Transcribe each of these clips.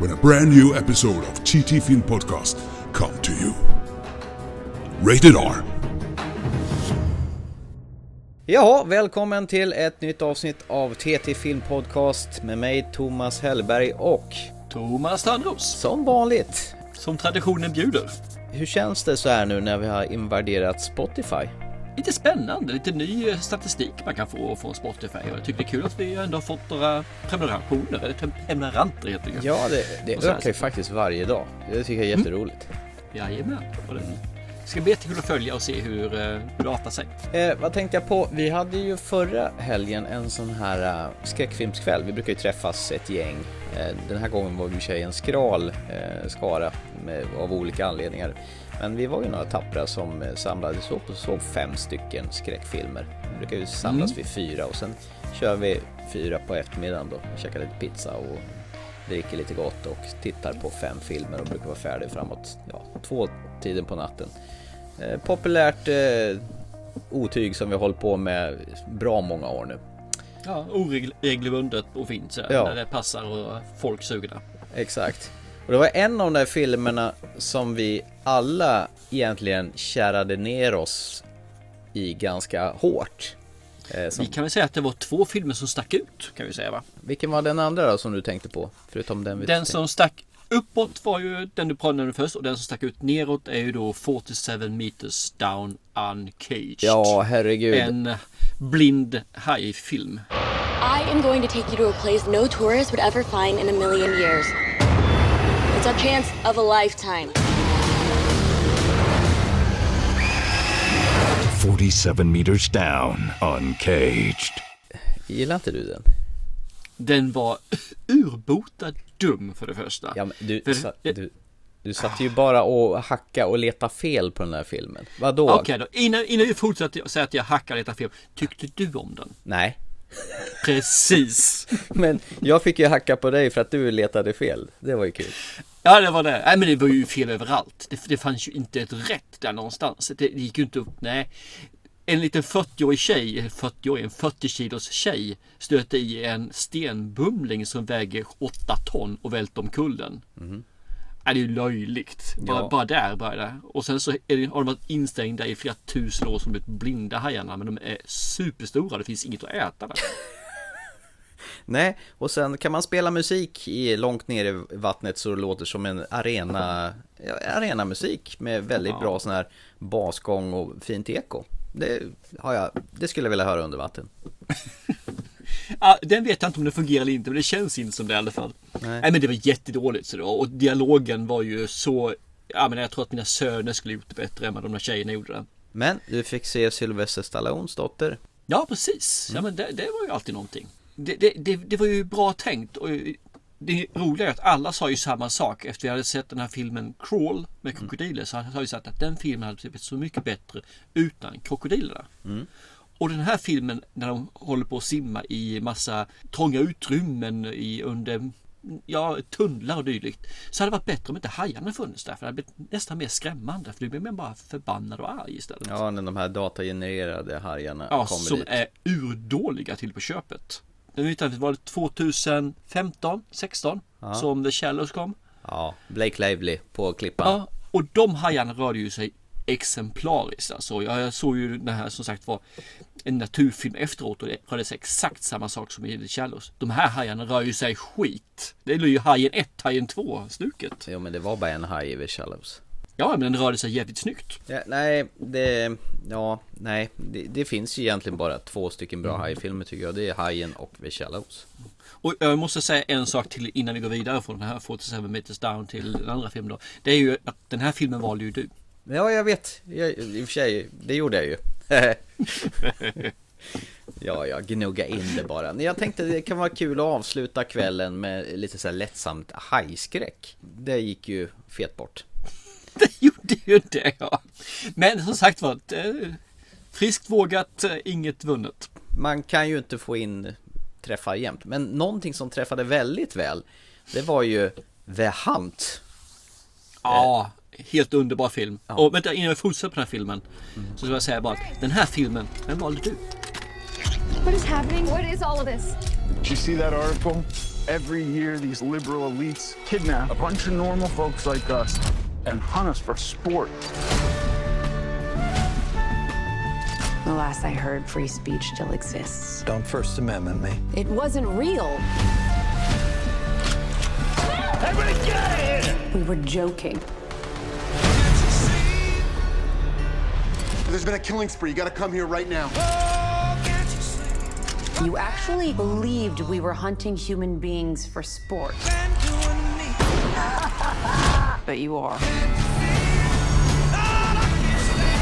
when a brand new episode of TT Film Podcast come to you. Rated R. Ja, välkommen till ett nytt avsnitt av TT Film Podcast med mig Thomas Hellberg och Thomas Törnros, som vanligt. som traditionen bjuder. Hur känns det så här nu när vi har invaderat Spotify? Lite spännande, lite ny statistik man kan få från Spotify. Och jag tycker det är kul att vi ändå har fått några prenumerationer, eller prenumeranter heter det. Ja, det, det ökar ju faktiskt varje dag. Det tycker jag är jätteroligt. Jajamän. Och det ska bli jättekul att följa och se hur eh, hur det artar sig. Eh, vad tänkte jag på? Vi hade ju förra helgen en sån här uh, skräckfilmskväll. Vi brukar ju träffas ett gäng. Eh, den här gången var vi i en skral eh, skara med, av olika anledningar. Men vi var ju några tappra som eh, samlades upp och såg fem stycken skräckfilmer. Vi brukar ju samlas vid fyra och sen kör vi fyra på eftermiddagen då. Käkar lite pizza och dricker lite gott och tittar på fem filmer och brukar vara färdig framåt ja, två tiden på natten. Eh, populärt eh, otyg som vi har hållit på med bra många år nu. Ja, oregelbundet och fint så Ja. när det passar och folk där. Exakt. Och det var en av de där filmerna som vi alla egentligen kärade ner oss i ganska hårt. Eh, som, Vi kan väl säga att det var två filmer som stack ut kan vi säga va? Vilken var den andra då som du tänkte på? Förutom den vi Den tänkte- som stack uppåt var ju den du pratade om först och den som stack ut neråt är ju då 47 meters down uncaged. Ja, herregud. En blind hajfilm. I am going to take you to a place no tourist would ever find in a million years. It's our chance of a lifetime. 47 meters down, uncaged. Gillar inte du den? Den var urbota dum för det första. Ja, men du, För- sa, du, du satt ju bara och hacka och leta fel på den här filmen. Vadå? Okej då, innan, innan vi fortsätter säga att jag hackar detta film. Tyckte du om den? Nej. Precis. Men jag fick ju hacka på dig för att du letade fel. Det var ju kul. Ja, det var det. Nej, men det var ju fel överallt. Det, det fanns ju inte ett rätt där någonstans. Det, det gick ju inte upp. Nej. En liten 40-årig tjej, eller 40-årig, en 40 kilos tjej stöter i en stenbumling som väger 8 ton och välter omkull den. Ja, det är ju löjligt. Bara, Ja. bara där bara det. Och sen så är det, har de varit instängda i flera tusen år som blivit blinda hajarna. Men de är superstora. Det finns inget att äta där. Nej, och sen kan man spela musik i, långt ner i vattnet så det låter som en arena, ja, arenamusik med väldigt bra sån här basgång och fint eko. Det, har jag, det skulle jag vilja höra under vatten. Ja, den vet jag inte om det fungerar eller inte, men det känns inte som det i alla fall. Nej, men det var jättedåligt. Så det var. Och dialogen var ju så... Ja, men jag tror att mina söner skulle gjort det bättre än vad de där tjejerna gjorde det. Men du fick se Sylvester Stallones dotter. Ja, precis. Ja, men det, det var ju alltid någonting. Det, det, det, det var ju bra tänkt. Och det roliga är att alla sa ju samma sak. Efter vi hade sett den här filmen Crawl med krokodiler så har jag sagt att den filmen hade blivit så mycket bättre utan krokodilerna. Och den här filmen när de håller på att simma i massa trånga utrymmen i, under ja, tunnlar och dylikt. Så hade det varit bättre om inte hajarna funnits där. För det hade blivit nästan mer skrämmande. För då blir man bara förbannad och arg istället. Ja, när de här datagenererade hajarna Ja, kommer som dit. är urdåliga till på köpet. Jag inte, var det 2015, 16 som The Shallows kom? Ja, Blake Lively på klippan. Ja, och de hajarna rörde ju sig exemplariskt. Alltså, jag såg ju den här som sagt var en naturfilm efteråt och det rörde sig exakt samma sak som i The Shallows. De här hajarna rör ju sig skit. Det är ju Hajen 1, Hajen 2 snuket. Jo, men det var bara en haj i The Shallows. Ja, men den rörde sig jävligt snyggt. Ja, nej, det, ja, nej, det, det finns ju egentligen bara två stycken bra hajfilmer tycker jag. Det är Hajen och The Shallows. Och jag måste säga en sak till innan vi går vidare från den här 47 meters down till den andra filmen då. Det är ju att den här filmen valde ju du. Ja, jag vet. Jag, I och för sig, det gjorde jag ju. Ja, ja, gnugga in det bara. Jag tänkte det kan vara kul att avsluta kvällen med lite så här lättsamt hajskräck. Det gick ju fet bort. Det gjorde ju det ja. Men som sagt var, friskt vågat, eh, inget vunnet. Man kan ju inte få in träffar jämt. Men någonting som träffade väldigt väl, det var ju The Hunt. Ja, helt underbar film. Och vänta, innan jag fortsätter på den här filmen. Så ska jag säga bara att den här filmen, den valde du. What is happening? What is all of this? Did you see that article? Every year, these liberal elites kidnap a bunch of normal folks like us and hunt us for sport. The last I heard, free speech still exists. Don't First Amendment me. It wasn't real. Everybody get out! We were joking. There's been a killing spree. You gotta come here right now. You actually believed we were hunting human beings for sport. but you are.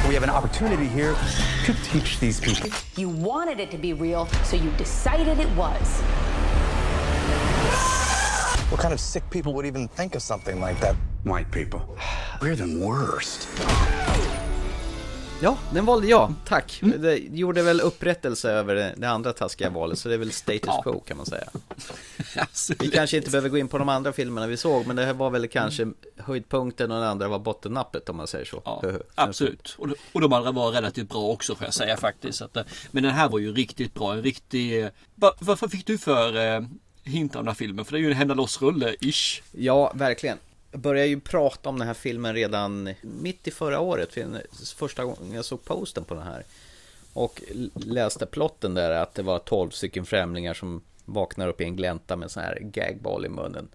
We have an opportunity here to teach these people. You wanted it to be real, so you decided it was. What kind of sick people would even think of something like that? White people. We're the worst. Ja, den valde jag. Tack. Det gjorde väl upprättelse över det, andra taskiga valet, så det är väl status quo kan man säga. Vi kanske inte behöver gå in på de andra filmerna vi såg, men det här var väl kanske höjdpunkten och den andra var bottennappet om man säger så. Ja, absolut. Och, och de andra var relativt bra också får jag säga faktiskt. Att, eh, men den här var ju riktigt bra. En riktig... eh, Va, vad fick du för eh, hint av den här filmen? För det är ju en hända loss-rulle-ish. Ja, verkligen. Jag började ju prata om den här filmen redan mitt i förra året, för första gången jag såg posten på den här. Och läste plotten där att det var 12 stycken främlingar som vaknar upp i en glänta med en sån här gagball i munnen.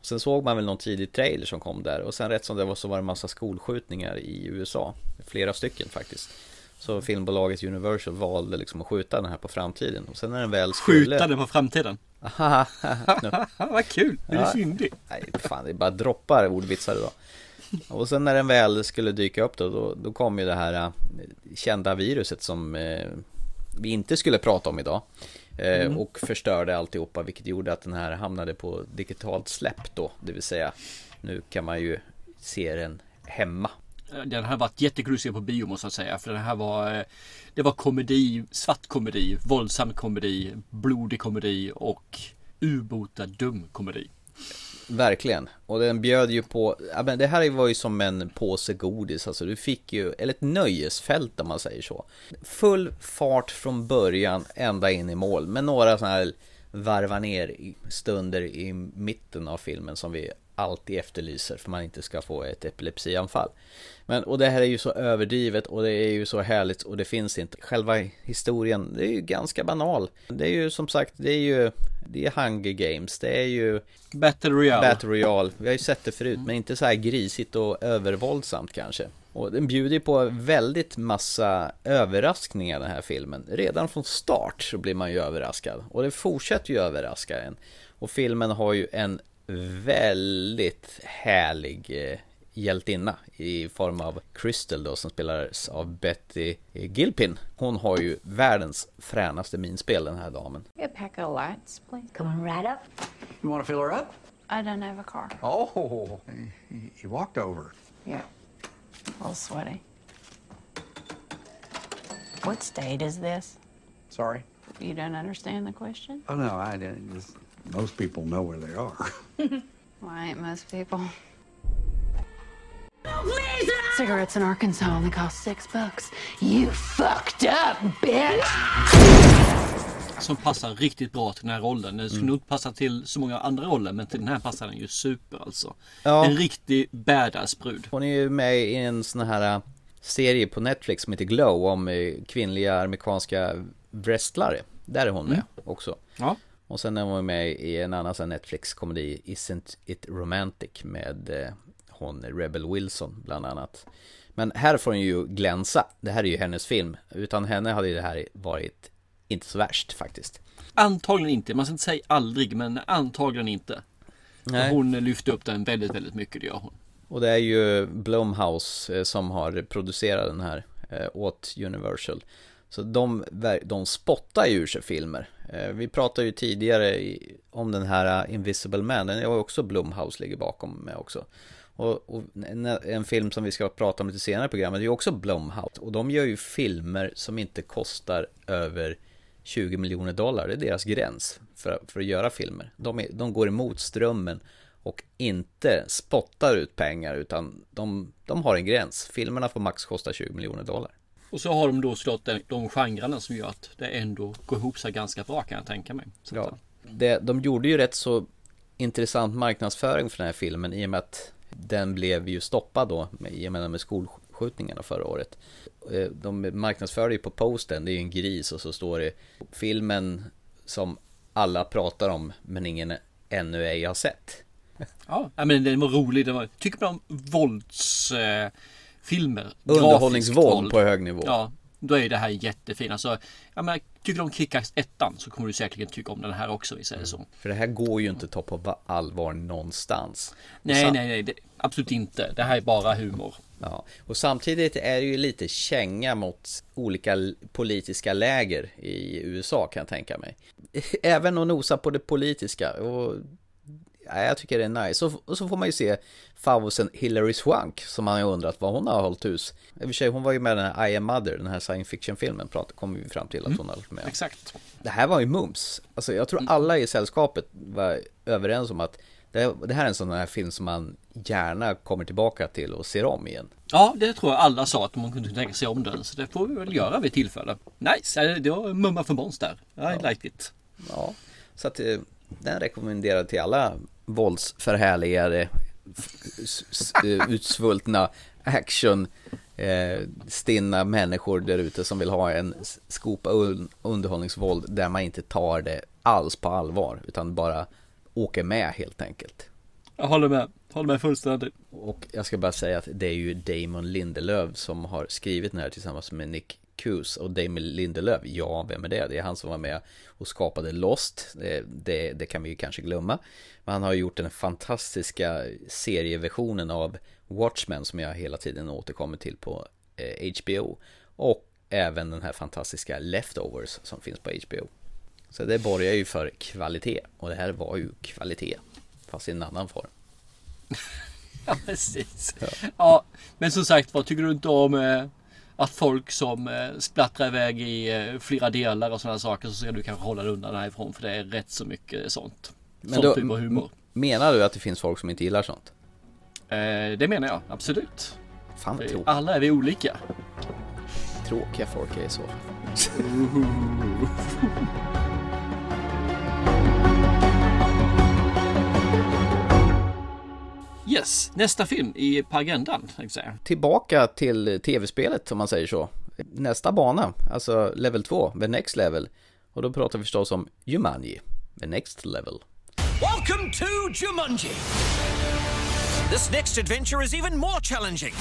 Och sen såg man väl någon tidig trailer som kom där och sen rätt som det var så var det en massa skolskjutningar i USA. Flera stycken faktiskt. Så filmbolaget Universal valde liksom att skjuta den här på framtiden. Och sen när den väl skulle... Skjuta den på framtiden. Vad kul, det är Ja. fyndig. Nej, fan, det bara droppar ordvitsar idag. Och sen när den väl skulle dyka upp då, då, då kom ju det här äh, kända viruset som eh, vi inte skulle prata om idag. Eh, Mm. Och förstörde alltihopa, vilket gjorde att den här hamnade på digitalt släpp då. Det vill säga, nu kan man ju se den hemma. Den hade varit jättekul på bio måste jag säga. För den här var eh, Det var komedi, svart komedi, våldsam komedi, blodig komedi och ubota dum komedi. Verkligen. Och den bjöd ju på, ja, men det här var ju som en påse godis, alltså du fick ju, eller ett nöjesfält om man säger så. Full fart från början ända in i mål, med några sådana här varva ner stunder i mitten av filmen som vi alltid efterlyser för man inte ska få ett epilepsianfall. Men, och det här är ju så överdrivet och det är ju så härligt och det finns inte. Själva historien, det är ju ganska banal. Det är ju som sagt, det är ju det är Hunger Games, det är ju Battle Royale. Battle Royale. Vi har ju sett det förut, men inte så här grisigt och övervåldsamt kanske. Och den bjuder ju på väldigt massa överraskningar den här filmen. Redan från start så blir man ju överraskad. Och det fortsätter ju överraska en. Och filmen har ju en väldigt härlig eh, hjältinna i form av Crystal då som spelades av Betty Gilpin. Hon har ju världens fränaste minspel den här damen. A pack of lights, please. Coming right up. You wanna fill her up? I don't have a car. Oh, you, walked over. Yeah. A little sweaty. What state is this? Sorry. You don't understand the question? Oh, no, I didn't. Just, most people know where they are. Why ain't most people? Cigarettes in Arkansas only cost six bucks. You fucked up, bitch! Som passar riktigt bra till den här rollen. Den skulle nog inte passa till så många andra roller men till den här passar den ju super alltså. Ja. En riktig badass brud. Hon är ju med i en sån här äh, serie på Netflix som heter Glow om eh, kvinnliga amerikanska wrestlare. Där är hon med också. Ja. Och sen är hon med i en annan Netflix-komedi, Isn't It Romantic med eh, hon Rebel Wilson bland annat. Men här får hon ju glänsa. Det här är ju hennes film. Utan henne hade det här varit inte så värst faktiskt. Antagligen inte. Man ska inte säga aldrig men antagligen inte. Nej. Hon lyfte upp den väldigt, väldigt mycket det gör hon. Och det är ju Blumhouse eh, som har producerat den här eh, åt Universal. Så de, de spottar ju ur sig filmer. Eh, vi pratade ju tidigare om den här uh, Invisible Man, den är också Blumhouse ligger bakom med också. Och, och en, en, film som vi ska prata om lite senare i programmet är ju också Blumhouse. Och de gör ju filmer som inte kostar över 20 miljoner dollar, det är deras gräns för, för att göra filmer. De, är, de går emot strömmen och inte spottar ut pengar utan de, de har en gräns. Filmerna får max kosta 20 miljoner dollar. Och så har de då slått de, de genrerna som gör att det ändå går ihop sig ganska bra kan jag tänka mig. Så ja, det, de gjorde ju rätt så intressant marknadsföring för den här filmen i och med att den blev ju stoppad då i och med, med skolskjutningarna förra året. Eh, de marknadsförde ju på posten, det är ju en gris och så står det filmen som alla pratar om men ingen ännu ej har sett. Ja, men den var rolig. Den var, tycker man om våldsfilmer? Eh, Underhållningsvåld på hög nivå. Ja, då är det här jättefint. Alltså, ja, men, tycker du om Kickass 1 så kommer du säkerligen tycka om den här också, vi säger mm. så. För det här går ju inte att ta på allvar någonstans. Nej, nej, nej, det, absolut inte. Det här är bara humor. Ja, och samtidigt är det ju lite känga mot olika politiska läger i USA kan jag tänka mig. Även att nosa på det politiska och ja, jag tycker det är nice. Och, och så får man ju se Fausen Hillary Swank som man har undrat vad hon har hållit hus. I och för sig, hon var ju med i den här I am mother, den här science fiction filmen, kommer vi fram till att hon har hållit med. Exakt. Det här var ju mums. Alltså jag tror mm. alla i sällskapet var överens om att det, här är en sån här film som man gärna kommer tillbaka till och ser om igen. Ja, det tror jag alla sa att man kunde tänka sig om den. Så det får vi väl göra vid tillfälle. Nice, det var mumma för Måns där. I ja. like it. Ja, så att eh, den rekommenderar till alla våldsförhärligade utsvultna action eh, stinna människor där ute som vill ha en skopa underhållningsvåld där man inte tar det alls på allvar utan bara åker med helt enkelt. Jag håller med, håller med fullständigt. Och jag ska bara säga att det är ju Damon Lindelöf som har skrivit den här tillsammans med Nick Cuse och Damon Lindelöf, ja vem är det? Det är han som var med och skapade Lost, det, det, det kan vi ju kanske glömma. Men han har gjort den fantastiska serieversionen av Watchmen som jag hela tiden återkommer till på eh, HBO. Och även den här fantastiska Leftovers som finns på HBO. Så det borgar ju för kvalitet och det här var ju kvalitet fast i en annan form. ja precis. Ja. ja. men som sagt vad tycker du inte om eh, att folk som eh, splattrar iväg i eh, flera delar och sådana saker så ska du kanske hålla dig undan härifrån för det är rätt så mycket sånt. Men då, typ av humor. Menar du att det finns folk som inte gillar sånt? Eh, det menar jag, absolut. Fan vad tråkigt. Alla är vi olika. Tråkiga folk är så. Yes, nästa film i på agendan. Säga. Tillbaka till tv-spelet om man säger så. Nästa bana, alltså level 2, the next level. Och då pratar vi förstås om Jumanji, the next level. Welcome to Jumanji! This next adventure is even more challenging.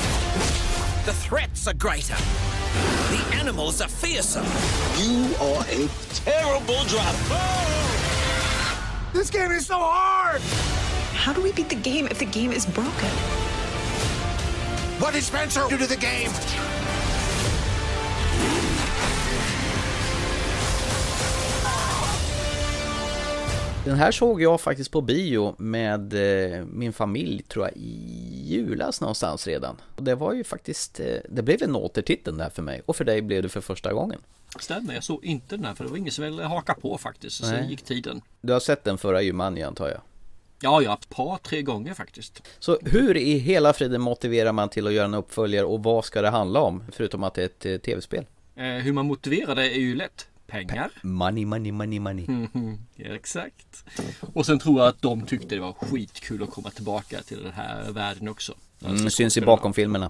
The threats are greater. The animals are fearsome. You are a terrible driver. This game is so hard! How do we beat the game if the game is broken? What did Spencer do to the game? Den här såg jag faktiskt på bio med eh, min familj tror jag i julas någonstans redan. Och det var ju faktiskt, eh, det blev en återtitel där för mig och för dig blev det för första gången. Stämmer, jag såg inte den här för det var ingen som ville haka på faktiskt. Så Nej. gick tiden. Du har sett den förra Jumanji antar jag? Ja, ja, ett par, tre gånger faktiskt. Så hur i hela friden motiverar man till att göra en uppföljare och vad ska det handla om? Förutom att det är ett eh, tv-spel. Eh, hur man motiverar det är ju lätt. Pengar. Money, money, money, money. ja, exakt. Och sen tror jag att de tyckte det var skitkul att komma tillbaka till den här världen också. Mm, alltså, syns i bakom filmerna.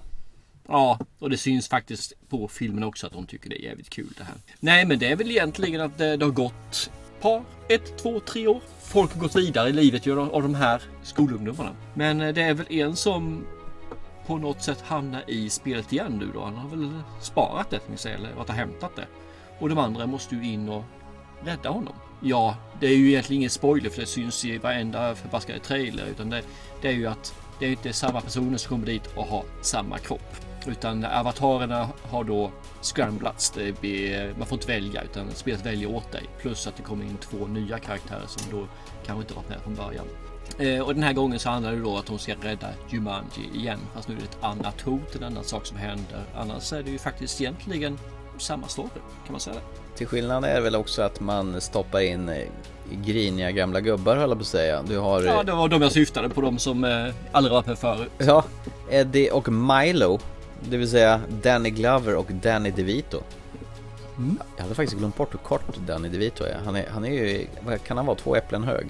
Ja, och det syns faktiskt på filmen också att de tycker det är jävligt kul det här. Nej, men det är väl egentligen att det, det har gått par, ett, två, tre år. Folk har gått vidare i livet av de här skolungdomarna. Men eh, det är väl en som på något sätt hamnar i spelet igen nu då. Han har väl sparat det, eller varit hämtat det. Och de andra måste ju in och rädda honom. Ja, det är ju egentligen ingen spoiler för det syns i varenda förbaskade trailer. Utan det, det är ju att det är inte samma personer som kommer dit och har samma kropp. Utan avatarerna har då scramblats. Blir, man får inte välja utan spelet väljer åt dig. Plus att det kommer in två nya karaktärer som då kanske inte varit med från början. Eh, och den här gången så handlar det då att hon ska rädda Jumanji igen. Fast nu är det ett annat hot, en annan sak som händer. Annars är det ju faktiskt egentligen samma story, kan man säga det. Till skillnad är det väl också att man stoppar in eh, griniga gamla gubbar höll jag på att säga. Du har... Ja, det var de jag syftade på, de som eh, aldrig varit med förut. Ja, Eddie och Milo. Det vill säga Danny Glover och Danny DeVito. Mm. Jag hade faktiskt glömt bort hur kort Danny DeVito är. Han är, han är ju, kan han vara, två äpplen hög?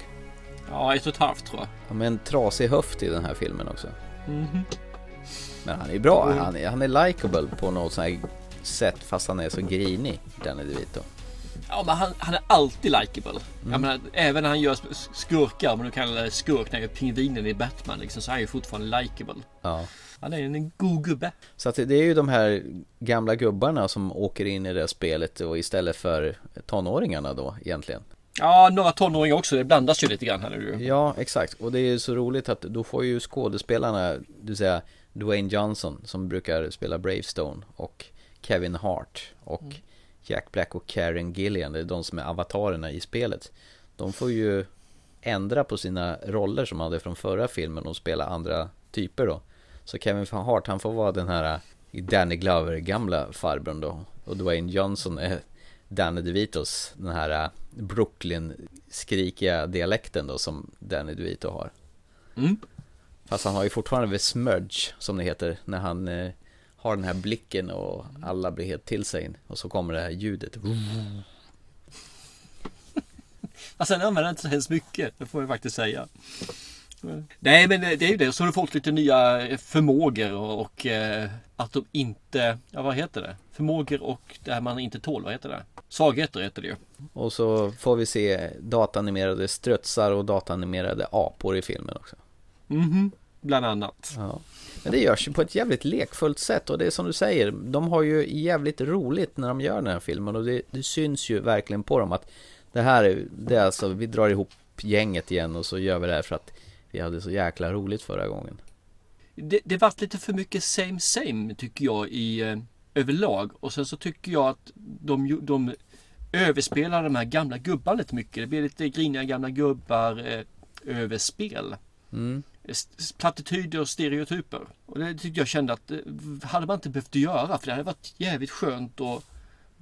Ja, ett och ett halvt tror jag. Ja, med en trasig höft i den här filmen också. Mm. Men han är bra, han är, han är likable på något sånt här sätt fast han är så grinig, Danny DeVito. Ja, men han, han är alltid likable. Mm. Jag menar, även när han gör skurkar, om nu kallar det skurk, när han gör pingvinen i Batman, liksom, så är han ju fortfarande likable. Ja. Han är en god gubbe. Så att det är ju de här gamla gubbarna som åker in i det spelet och istället för tonåringarna då egentligen. Ja, några tonåringar också. Det blandas ju lite grann här nu. Ja, exakt. Och det är ju så roligt att då får ju skådespelarna, du säga Dwayne Johnson som brukar spela Bravestone och Kevin Hart och mm. Jack Black och Karen Gillian, det är de som är avatarerna i spelet. De får ju ändra på sina roller som de hade från förra filmen och spela andra typer då. Så Kevin Hart han får vara den här Danny Glover gamla farbrorn då. Och Dwayne Johnson är Danny DeVitos, den här Brooklyn skrikiga dialekten då som Danny DeVito har. Mm. Fast han har ju fortfarande The Smudge som det heter när han eh, har den här blicken och alla blir helt till sig och så kommer det här ljudet. Alltså han använder inte så hemskt mycket, det får jag faktiskt säga. Nej men det är ju det, så har du fått lite nya förmågor och, och eh, att de inte, ja vad heter det? Förmågor och det här man inte tål, vad heter det? Svagheter heter det ju. Och så får vi se datanimerade strutsar och datanimerade apor i filmen också. Mhm, bland annat. Ja. Men det görs ju på ett jävligt lekfullt sätt och det är som du säger, de har ju jävligt roligt när de gör den här filmen och det, det syns ju verkligen på dem att det här är, det är alltså, vi drar ihop gänget igen och så gör vi det här för att vi hade så jäkla roligt förra gången. Det, det vart lite för mycket same same tycker jag i eh, överlag och sen så tycker jag att de, de överspelar de här gamla gubbarna lite mycket. Det blir lite griniga gamla gubbar eh, överspel. Mm plattityder och stereotyper. Och det tyckte jag kände att det eh, hade man inte behövt göra för det hade varit jävligt skönt att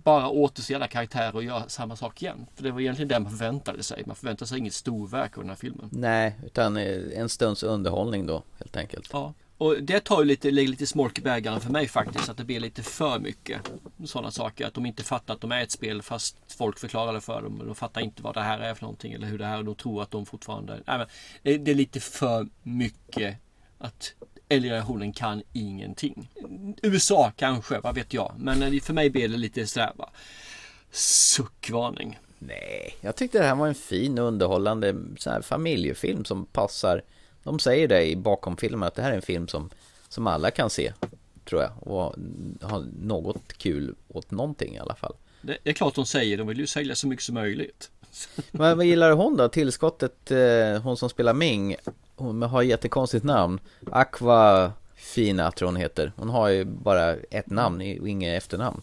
bara återse alla karaktärer och göra samma sak igen. För det var egentligen det man förväntade sig. Man förväntade sig inget storverk av den här filmen. Nej, utan eh, en stunds underhållning då helt enkelt. Ja. Och det tar ju lite, lite smolk i bägaren för mig faktiskt. Att det blir lite för mycket sådana saker. Att de inte fattar att de är ett spel fast folk förklarar det för dem. De fattar inte vad det här är för någonting eller hur det är. Och de tror att de fortfarande... Nej, men det är lite för mycket att Elgenerationen kan ingenting. USA kanske, vad vet jag. Men för mig blir det lite sådär bara suckvarning. Nej, jag tyckte det här var en fin underhållande sån här familjefilm som passar de säger det i bakom filmen att det här är en film som, som alla kan se, tror jag, och ha något kul åt någonting i alla fall. Det är klart de säger, de vill ju sälja så mycket som möjligt. Men vad gillar hon då? Tillskottet, eh, hon som spelar Ming, hon har jättekonstigt namn. Aqua Fina tror hon heter. Hon har ju bara ett namn och inget efternamn.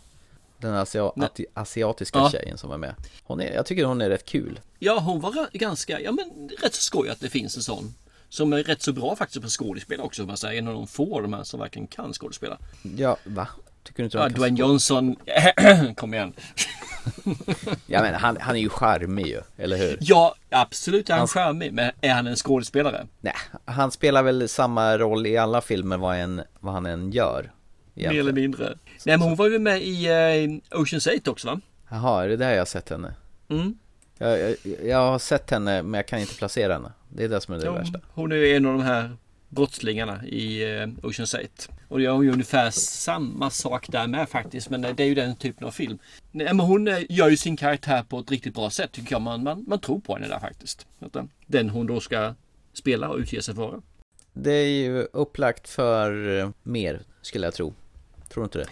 Den asia asiatiska ja. tjejen som var med. Hon är, jag tycker hon är rätt kul. Ja, hon var ganska, ja men rätt så skoj att det finns en sån. Som är rätt så bra faktiskt på skådespel också. Man säger. En av de få de här som verkligen kan skådespela. Ja, va? Tycker du inte ja, Dwayne Johnson. Kom igen. ja men han, han är ju charmig ju, eller hur? Ja, absolut är han, han charmig. Men är han en skådespelare? Nej, han spelar väl samma roll i alla filmer vad, en, vad han än gör. Egentligen. Mer eller mindre. Nej men hon var ju med i uh, Ocean's 8 också va? Jaha, är det där jag har sett henne? Mm. Jag, jag, jag, har sett henne men jag kan inte placera henne. Det är det som är det ja, värsta. Hon är en av de här brottslingarna i eh, Ocean's 8. Och jag har ju ungefär samma sak där med faktiskt. Men det är ju den typen av film. Men hon eh, gör ju sin karaktär på ett riktigt bra sätt tycker jag. Man, man, man tror på henne där faktiskt. Eh, den hon då ska spela och utge sig för. Det är ju upplagt för mer skulle jag tro. Tror du inte det?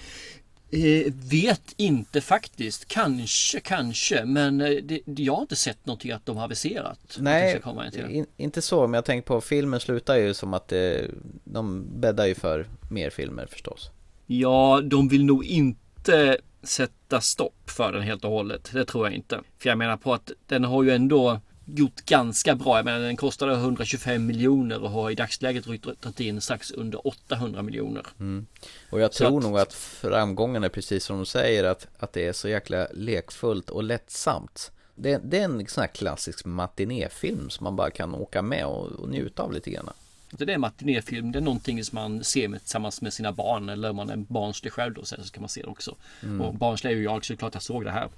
Eh, vet inte faktiskt. Kanske, kanske. Men eh, det, jag har inte sett någonting att de har aviserat. Nej, in, inte så. Men jag tänker på filmen slutar ju som att det, de bäddar ju för mer filmer förstås. Ja, de vill nog inte sätta stopp för den helt och hållet. Det tror jag inte. För jag menar på att den har ju ändå gjort ganska bra. Jag menar den kostade 125 miljoner och har i dagsläget dragit in strax under 800 miljoner. Mm. Och jag tror att... nog att framgången är precis som de säger att, att det är så jäkla lekfullt och lättsamt. Det, det är en sån här klassisk matinéfilm som man bara kan åka med och, och njuta av lite grann. Det är matinéfilm, det är någonting som man ser med, tillsammans med sina barn eller om man är barnslig själv då så kan man se det också. Mm. Och barnslig är ju jag så det är klart jag såg det här.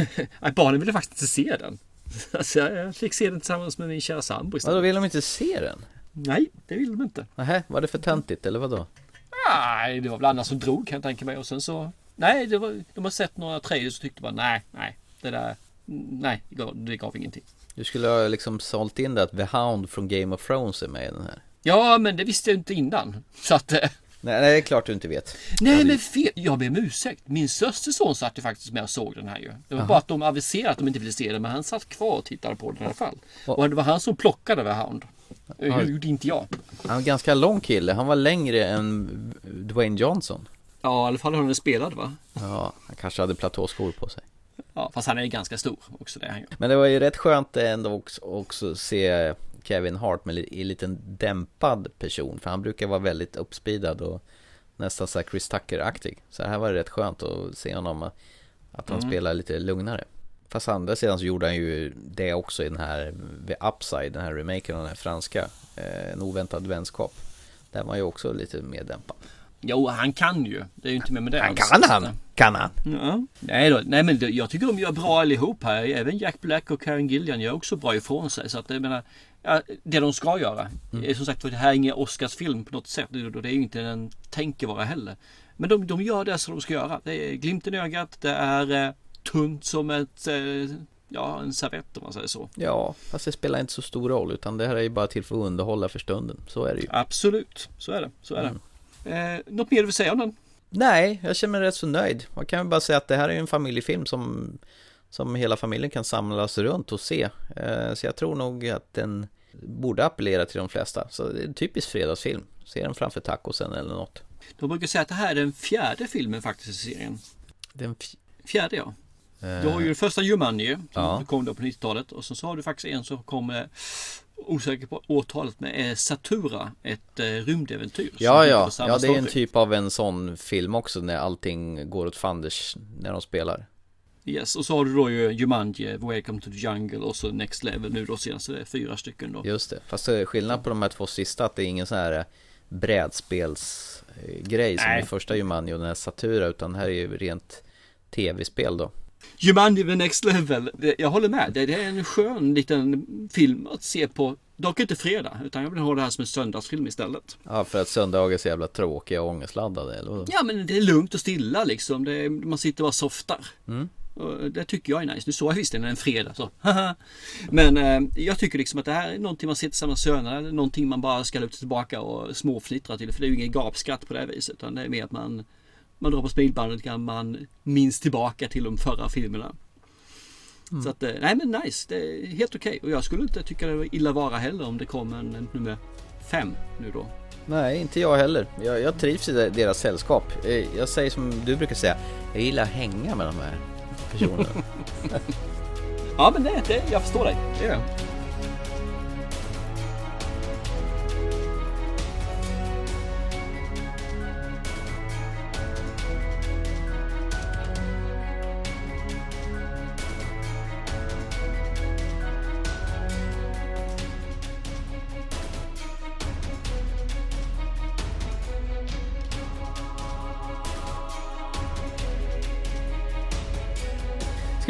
barnen ville faktiskt inte se den. Alltså jag fick se den tillsammans med min kära sambo istället. Vadå, vill de inte se den? Nej, det vill de inte. Nähä, var det för töntigt eller vadå? Nej, det var väl andra som drog kan jag tänka mig och sen så Nej, det var, de har sett några trailers och tyckte bara nej, nej, det där, nej, det gav, det gav ingenting. Du skulle ha liksom sålt in det att The Hound från Game of Thrones är med i den här. Ja, men det visste jag inte innan. Så att... Nej, det är klart du inte vet. Nej, men fel. Jag ber om ursäkt. Min son satt ju faktiskt med och såg den här ju. Det var Aha. bara att de aviserade att de inte ville se den, men han satt kvar och tittade på den i alla fall. Och det var han som plockade Hound. Det gjorde inte jag. Han var en ganska lång kille. Han var längre än Dwayne Johnson. Ja, i alla fall hur han spelade va? Ja, han kanske hade platåskor på sig. Ja, fast han är ju ganska stor också det han gör. Men det var ju rätt skönt ändå också, också se Kevin Hart med en liten dämpad person. För han brukar vara väldigt uppspeedad och nästan så Chris Tucker-aktig. Så här var det rätt skönt att se honom att han mm. spelar lite lugnare. Fast andra sidan så gjorde han ju det också i den här The Upside, den här remaken av den här franska eh, En oväntad vänskap. Där var ju också lite mer dämpad. Jo, han kan ju. Det är ju inte mer med det. Han alls. kan han. Kan han. Ja. Nej, då, nej men jag tycker de gör bra allihop här. Även Jack Black och Karen Gillian gör också bra ifrån sig. Så att jag menar, ja, det de ska göra. Mm. Som sagt, det här är ingen Oscarsfilm på något sätt. Och det är ju inte en tänkevara heller. Men de, de gör det som de ska göra. Det är glimten i ögat. Det är eh, tunt som ett eh, ja, en servett om man säger så. Ja, fast det spelar inte så stor roll utan det här är ju bara till för att underhålla för stunden. Så är det ju. Absolut, så är det. Så är mm. det. Eh, något mer du vill säga om den? Nej, jag känner mig rätt så nöjd. Man kan ju bara säga att det här är en familjefilm som, som hela familjen kan samlas runt och se. Eh, så jag tror nog att den borde appellera till de flesta. Så det är en typisk fredagsfilm. Se den framför tacosen eller något. De brukar säga att det här är den fjärde filmen faktiskt i serien. Den fjärde ja. Du har ju den första Jumanji som ja. kom då på 90-talet och så har du faktiskt en som kom osäker på årtalet med eh, Satura, ett eh, rymdäventyr. Ja, ja, ja det är en typ av en sån film också när allting går åt fanders när de spelar. Yes, och så har du då ju Jumanji, Welcome to the Jungle och så Next Level nu då senast. Det är fyra stycken då. Just det, fast skillnad på de här två sista att det är ingen sån här brädspelsgrej som i första Jumanji och den här Satura utan det här är ju rent tv-spel då. Jumanji the next level. Jag håller med. Det är en skön liten film att se på. Dock inte fredag, utan jag vill ha det här som en söndagsfilm istället. Ja, för att söndagar är så jävla tråkiga och ångestladdade, eller? Ja, men det är lugnt och stilla liksom. Är, man sitter och bara softar. Mm. Det tycker jag är nice. Nu såg jag visserligen en fredag så. men eh, jag tycker liksom att det här är någonting man sitter tillsammans sönerna. Någonting man bara ska luta tillbaka och småfnittra till. För det är ju ingen gapskratt på det här viset. Utan det är mer att man man drar på smilbandet kan man minns tillbaka till de förra filmerna. Mm. Så att, eh, nej men nice, det är helt okej. Okay. Och jag skulle inte tycka det var illa vara heller om det kom en, en nummer fem nu då. Nej, inte jag heller. Jag, jag trivs i deras sällskap. Eh, jag säger som du brukar säga, jag gillar att hänga med de här personerna. ja men det, det, jag förstår dig. Det gör jag.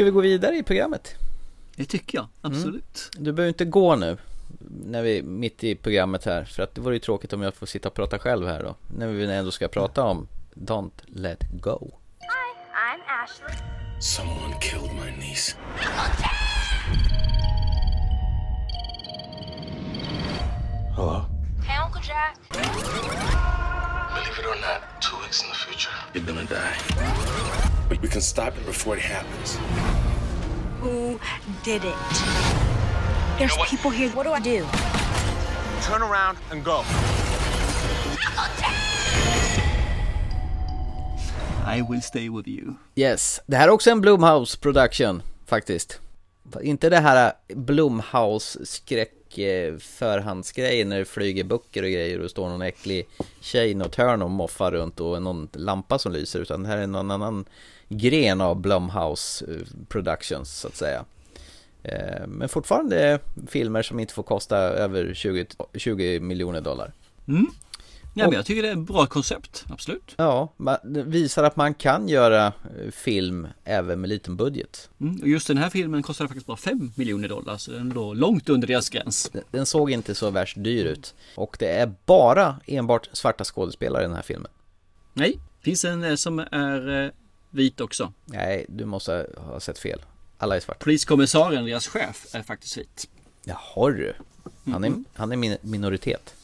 Vi gå vidare i programmet? Det tycker jag, absolut. Mm. Du behöver inte gå nu när vi är mitt i programmet här för att det vore ju tråkigt om jag får sitta och prata själv här då när vi ändå ska prata om Don't Let Go. Hi, I'm Ashley. Someone killed my niece. Hello? Hey, Uncle Jack. Believe it or not, two weeks in the future, you're gonna die. But we can stop it before it happens. Who did it? There's you know people here. What do I do? Turn around and go. I will stay with you. Yes, det här är också en Blumhouse production faktiskt. Inte det här Blumhouse skräck Eh, förhandsgrejer när det flyger böcker och grejer och står någon äcklig tjej i något hörn och moffar runt och någon lampa som lyser utan det här är någon annan gren av Blumhouse eh, Productions så att säga. Eh, men fortfarande filmer som inte får kosta över 20, 20 miljoner dollar. Mm. Ja, men jag tycker det är ett bra koncept, absolut. Ja, det visar att man kan göra eh, film även med liten budget. Mm, och just den här filmen kostade faktiskt bara 5 miljoner dollar, så den låg långt under deras gräns. Den, såg inte så värst dyr ut. Och det är bara enbart svarta skådespelare i den här filmen. Nej, finns en eh, som är eh, vit också. Nej, du måste ha sett fel. Alla är svarta. Poliskommissarien, deras chef, är faktiskt vit. Jaha du. Han är, mm han är min minoritet.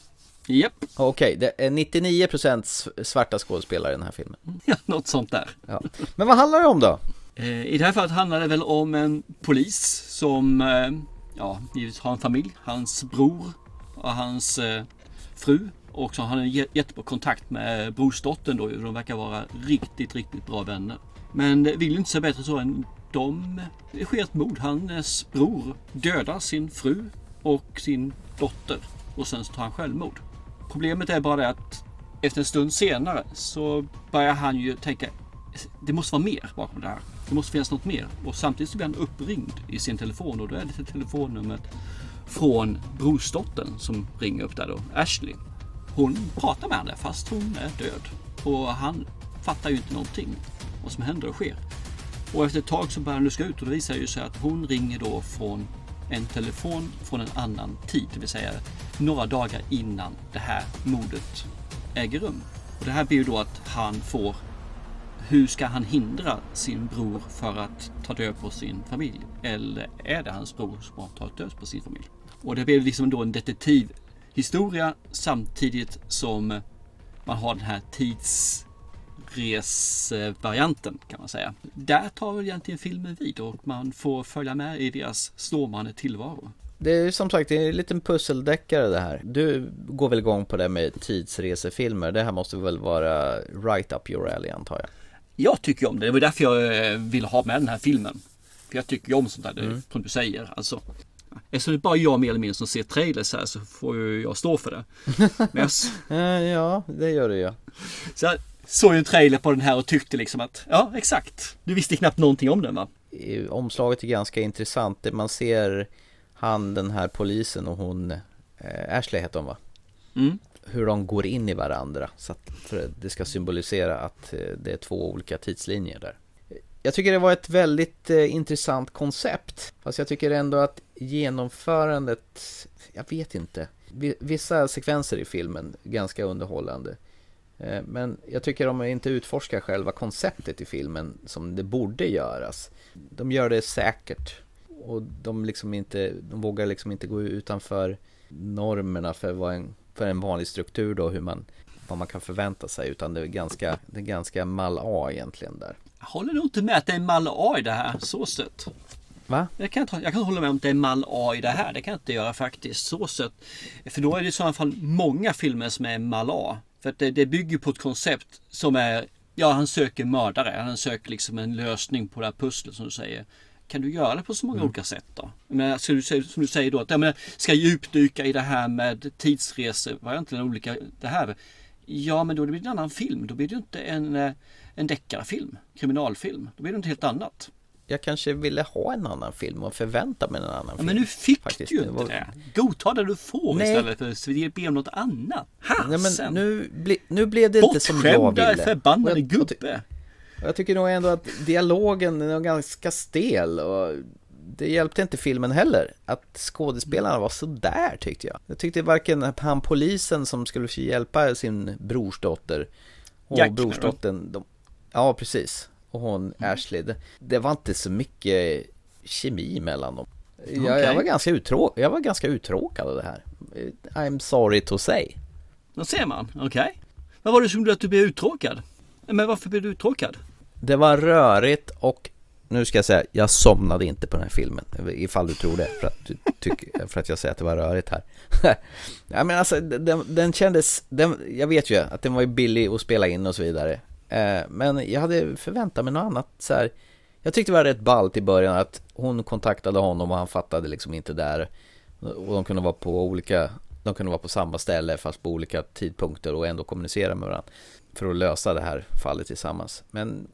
Japp. Yep. Okej, okay, det är 99% svarta skådespelare i den här filmen. Ja, något sånt där. Ja. Men vad handlar det om då? Eh, I det här fallet handlar det väl om en polis som eh, ja, givetvis har en familj. Hans bror och hans eh, fru. Och så har han en jättebra kontakt med brorsdottern då. De verkar vara riktigt, riktigt bra vänner. Men vill inte så bättre så än de. Det sker ett mord. Hans bror dödar sin fru och sin dotter. Och sen så tar han självmord. Problemet är bara det att efter en stund senare så börjar han ju tänka det måste vara mer bakom det här. Det måste finnas något mer. Och samtidigt så blir han uppringd i sin telefon och då är det telefonnumret från brorsdottern som ringer upp där då, Ashley. Hon pratar med henne fast hon är död. Och han fattar ju inte någonting vad som händer och sker. Och efter ett tag så börjar han luska ut och det visar ju sig att hon ringer då från en telefon från en annan tid, det vill säga några dagar innan det här mordet äger rum. Och det här blir ju då att han får hur ska han hindra sin bror för att ta död på sin familj? Eller är det hans bror som har tagit död på sin familj? Och det blir liksom då en detektivhistoria samtidigt som man har den här tids resvarianten kan man säga. Där tar väl egentligen filmen vid och man får följa med i deras stormande tillvaro. Det är som sagt det är en liten pusseldeckare det här. Du går väl igång på det med tidsresefilmer. Det här måste väl vara right up your alley antar jag. Jag tycker om det. Det var därför jag eh, ville ha med den här filmen. För jag tycker om sånt där, mm. som du säger. Alltså, Eftersom det är bara jag mer eller mindre som ser trailers här så får ju jag stå för det. jag... ja, det gör du ju. Så såg ju en trailer på den här och tyckte liksom att ja, exakt. Du visste knappt någonting om den va? Omslaget är ganska intressant. Man ser han, den här polisen och hon, eh, Ashley heter hon va? Mm. Hur de går in i varandra. Så att det ska symbolisera att eh, det är två olika tidslinjer där. Jag tycker det var ett väldigt eh, intressant koncept. Fast jag tycker ändå att genomförandet, jag vet inte. Vissa sekvenser i filmen ganska underhållande. Eh, men jag tycker de inte utforskar själva konceptet i filmen som det borde göras. De gör det säkert. Och de, liksom inte, de vågar liksom inte gå utanför normerna för, vad en, för en vanlig struktur då, hur man, vad man kan förvänta sig. Utan det är ganska, det är ganska mal A egentligen där. Jag håller nog inte med att det är mal A i det här, så sett. Va? Jag kan, inte, jag kan hålla med om att det är mal A i det här. Det kan jag inte göra faktiskt. Så sett. För då är det i så fall många filmer som är mal A. För att det, det bygger på ett koncept som är, ja han söker mördare, han söker liksom en lösning på det här pusslet som du säger. Kan du göra det på så många mm. olika sätt då? Men ska du, som du säger då, att jag menar, ska djupdyka i det här med tidsresevarianten, olika, det här. Ja men då blir det en annan film, då blir det inte en, eh, en deckarfilm, kriminalfilm. Då blir det något helt annat jag kanske ville ha en annan film och förvänta mig en annan ja, film. Men nu fick faktiskt. du ju inte det. Godta det du får Nej. istället för att be om något annat. Nej, men nu, ble, nu blev det inte som jag ville. Bortskämda förbannade gubbe. Jag tycker nog ändå att dialogen är ganska stel och det hjälpte inte filmen heller att skådespelarna var sådär tyckte jag. Jag tyckte varken han polisen som skulle hjälpa sin brorsdotter och Jack, brorsdottern, de, ja precis, och hon mm. Ashley. Det, det, var inte så mycket kemi mellan dem. Jag, okay. jag, var ganska uttråk, jag var ganska uttråkad av det här. I'm sorry to say. Då ser man, okej. Okay. Vad var det som gjorde att du blev uttråkad? Men varför blev du uttråkad? Det var rörigt och nu ska jag säga, jag somnade inte på den här filmen Ifall du tror det, för att, du tycker, för att jag säger att det var rörigt här Ja men alltså, den, den kändes, den, jag vet ju att den var billig att spela in och så vidare Eh, men jag hade förväntat mig något annat så här. Jag tyckte det var rätt ballt i början att hon kontaktade honom och han fattade liksom inte där. Och de kunde vara på olika, de kunde vara på samma ställe fast på olika tidpunkter och ändå kommunicera med varandra. För att lösa det här fallet tillsammans. Men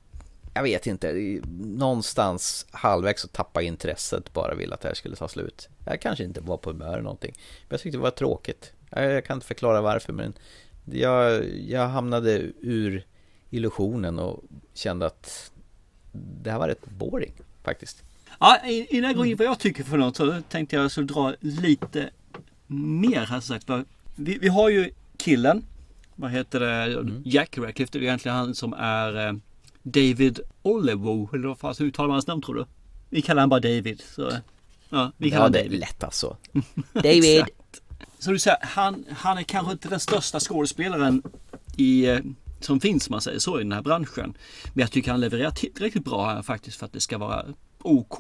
jag vet inte, någonstans halvvägs så tappade intresset bara vill att det här skulle ta slut. Jag kanske inte var på humör eller någonting. Men jag tyckte det var tråkigt. Jag kan inte förklara varför men jag, jag hamnade ur illusionen och kände att det här var rätt boring faktiskt. Ja, innan jag går in på vad jag tycker för något så tänkte jag så dra lite mer här sagt. Vi, vi har ju killen, vad heter det, mm. Jack Radcliffe, det är egentligen han som är eh, David Olevo, eller vad fan uttalar man hans namn tror du? Vi kallar honom bara David. Så, ja, vi kallar ja, det är David. lätt alltså. David! så du säger, han, han är kanske inte den största skådespelaren i eh, som finns man säger så i den här branschen. Men jag tycker han levererar tillräckligt bra här faktiskt för att det ska vara OK.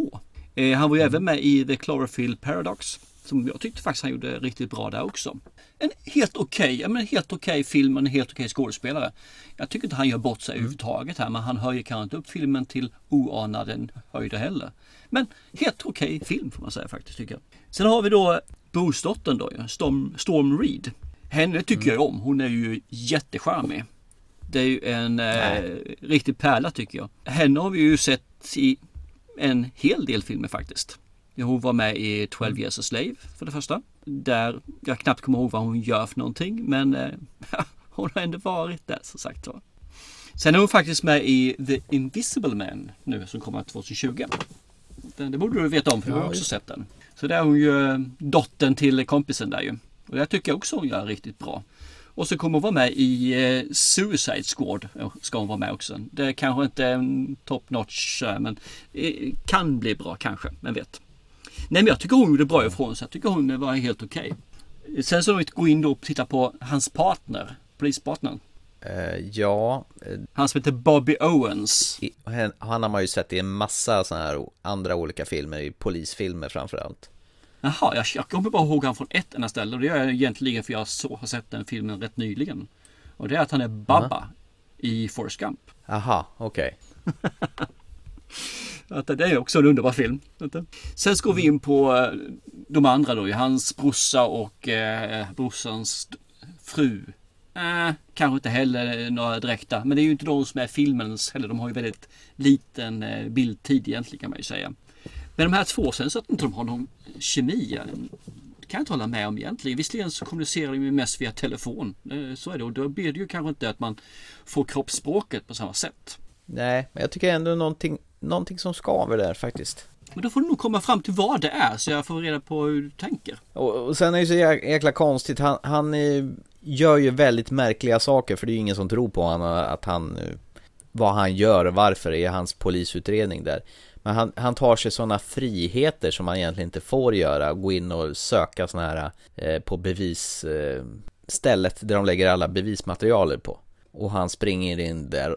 Eh, han var ju mm. även med i The Cloverfield Paradox. Som jag tyckte faktiskt han gjorde riktigt bra där också. En helt okej, okay, helt okej okay film och en helt okej okay skådespelare. Jag tycker inte han gör bort sig mm. överhuvudtaget här men han höjer kanske inte upp filmen till oanade höjder heller. Men helt okej film får man säga faktiskt tycker jag. Sen har vi då brorsdottern då, Storm, Storm Reed. Henne tycker mm. jag om. Hon är ju jättecharmig. Det är ju en eh, riktig pärla tycker jag. Henne har vi ju sett i en hel del filmer faktiskt. Hon var med i 12 mm. years a slave för det första. Där jag knappt kommer ihåg vad hon gör för någonting men eh, hon har ändå varit där som sagt var. Sen är hon faktiskt med i The Invisible Man nu som kommer 2020. Den, det borde du veta om för du har också sett den. Så där är hon ju eh, dottern till kompisen där ju. Och det tycker jag också hon gör riktigt bra. Och så kommer hon vara med i eh, Suicide Squad. Ska hon vara med också. Det är kanske inte är en top notch eh, men eh, kan bli bra kanske. Vem vet. Nej men jag tycker hon gjorde bra ifrån sig. Jag tycker hon var helt okej. Okay. Sen så gå in då och titta på hans partner. Polispartnern. Uh, ja. Han som heter Bobby Owens. I, han har man ju sett i en massa sådana här andra olika filmer. I polisfilmer framförallt. Jaha, jag, jag kommer bara ihåg han från ett enda ställe och det gör jag egentligen för jag så, har sett den filmen rätt nyligen. Och det är att han är Babba uh -huh. i Forrest Gump. Jaha, okej. Okay. det är också en underbar film. Sen ska vi in på eh, de andra då, hans brorsa och eh, brorsans fru. Eh, kanske inte heller några direkta, men det är ju inte de som är filmens heller. De har ju väldigt liten eh, bildtid egentligen kan man ju säga. Men de här två, sen så att inte de har någon kemi kan jag inte hålla med om egentligen. Visserligen så kommunicerar de mest via telefon. Eh, så är det och då blir det ju kanske inte att man får kroppsspråket på samma sätt. Nej, men jag tycker ändå någonting, någonting som skaver där faktiskt. Men då får du nog komma fram till vad det är så jag får reda på hur du tänker. Och, och sen är det så jäkla konstigt. Han, han gör ju väldigt märkliga saker för det är ju ingen som tror på honom att han vad han gör och varför i hans polisutredning där. Men han, han tar sig sådana friheter som man egentligen inte får göra. Gå in och söka sådana här eh, på bevisstället eh, där de lägger alla bevismaterialer på. Och han springer in där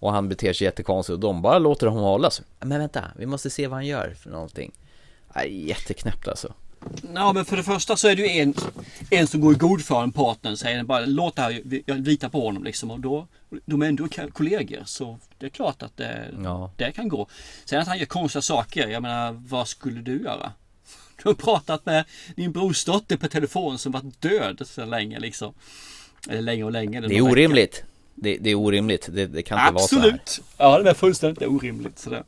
och han beter sig jättekonstigt och de bara låter honom hålla sig. Men vänta, vi måste se vad han gör för någonting. jätteknäppt alltså. Ja men för det första så är det ju en, en som går i god för en partner säger bara låt det här, jag litar på honom liksom och då de är ändå kollegor så det är klart att det, ja. det kan gå. Sen att han gör konstiga saker, jag menar vad skulle du göra? Du har pratat med din brorsdotter på telefon som varit död så länge liksom. Eller länge och länge. Det är orimligt. Det, det, är orimligt. Det, det kan inte Absolut. vara så här. Ja, det är fullständigt orimligt. Sådär.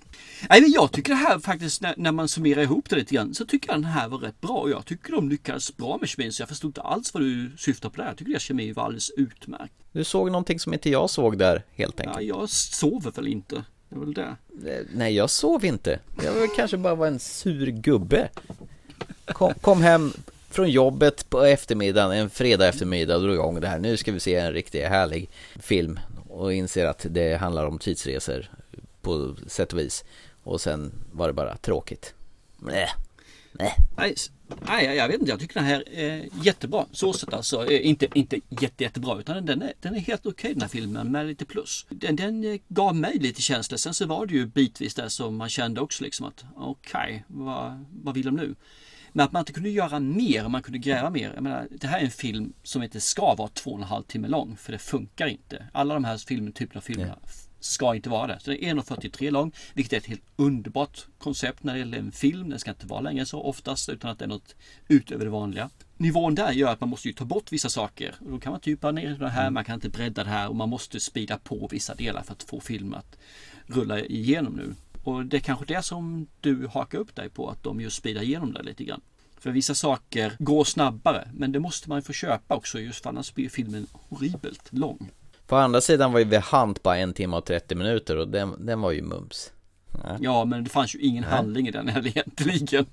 Nej, men jag tycker det här faktiskt, när, när, man summerar ihop det lite grann, så tycker jag den här var rätt bra. Jag tycker de lyckades bra med kemin, så jag förstod inte alls vad du syftar på där. Jag tycker att kemin var alldeles utmärkt. Du såg någonting som inte jag såg där, helt enkelt. Ja, jag sover väl inte. Det väl det. Eh, nej, jag sov inte. Jag kanske bara var en sur gubbe. Kom, kom hem från jobbet på eftermiddagen, en fredag eftermiddag, drog igång det här. Nu ska vi se en riktigt härlig film och inser att det handlar om tidsresor på sätt och vis. Och sen var det bara tråkigt. Nej. Nej. Nej, jag vet inte. Jag tycker den här är jättebra. Så sett alltså. Inte, inte jätte, jättebra utan den är, den är helt okej okay, den här filmen med lite plus. Den, den eh, gav mig lite känslor. Sen så var det ju bitvis där som man kände också liksom att okej, okay, vad, vad vill de nu? Men att man inte kunde göra mer, man kunde gräva mer. Jag menar, det här är en film som inte ska vara två och en halv timme lång, för det funkar inte. Alla de här filmen, typerna av filmerna ska inte vara det. Så det är 1.43 lång, vilket är ett helt underbart koncept när det gäller en film. Den ska inte vara längre så oftast, utan att det är något utöver det vanliga. Nivån där gör att man måste ju ta bort vissa saker. Då kan man typa ner det här, man kan inte bredda det här och man måste spida på vissa delar för att få filmen att rulla igenom nu. Och det är kanske det som du hakar upp dig på, att de just speedar igenom det lite grann. För vissa saker går snabbare, men det måste man ju få köpa också, just för annars blir filmen horribelt lång. På andra sidan var ju The Hunt bara en timme och 30 minuter och den, den var ju mums. Ja. ja, men det fanns ju ingen Nej. handling i den heller egentligen.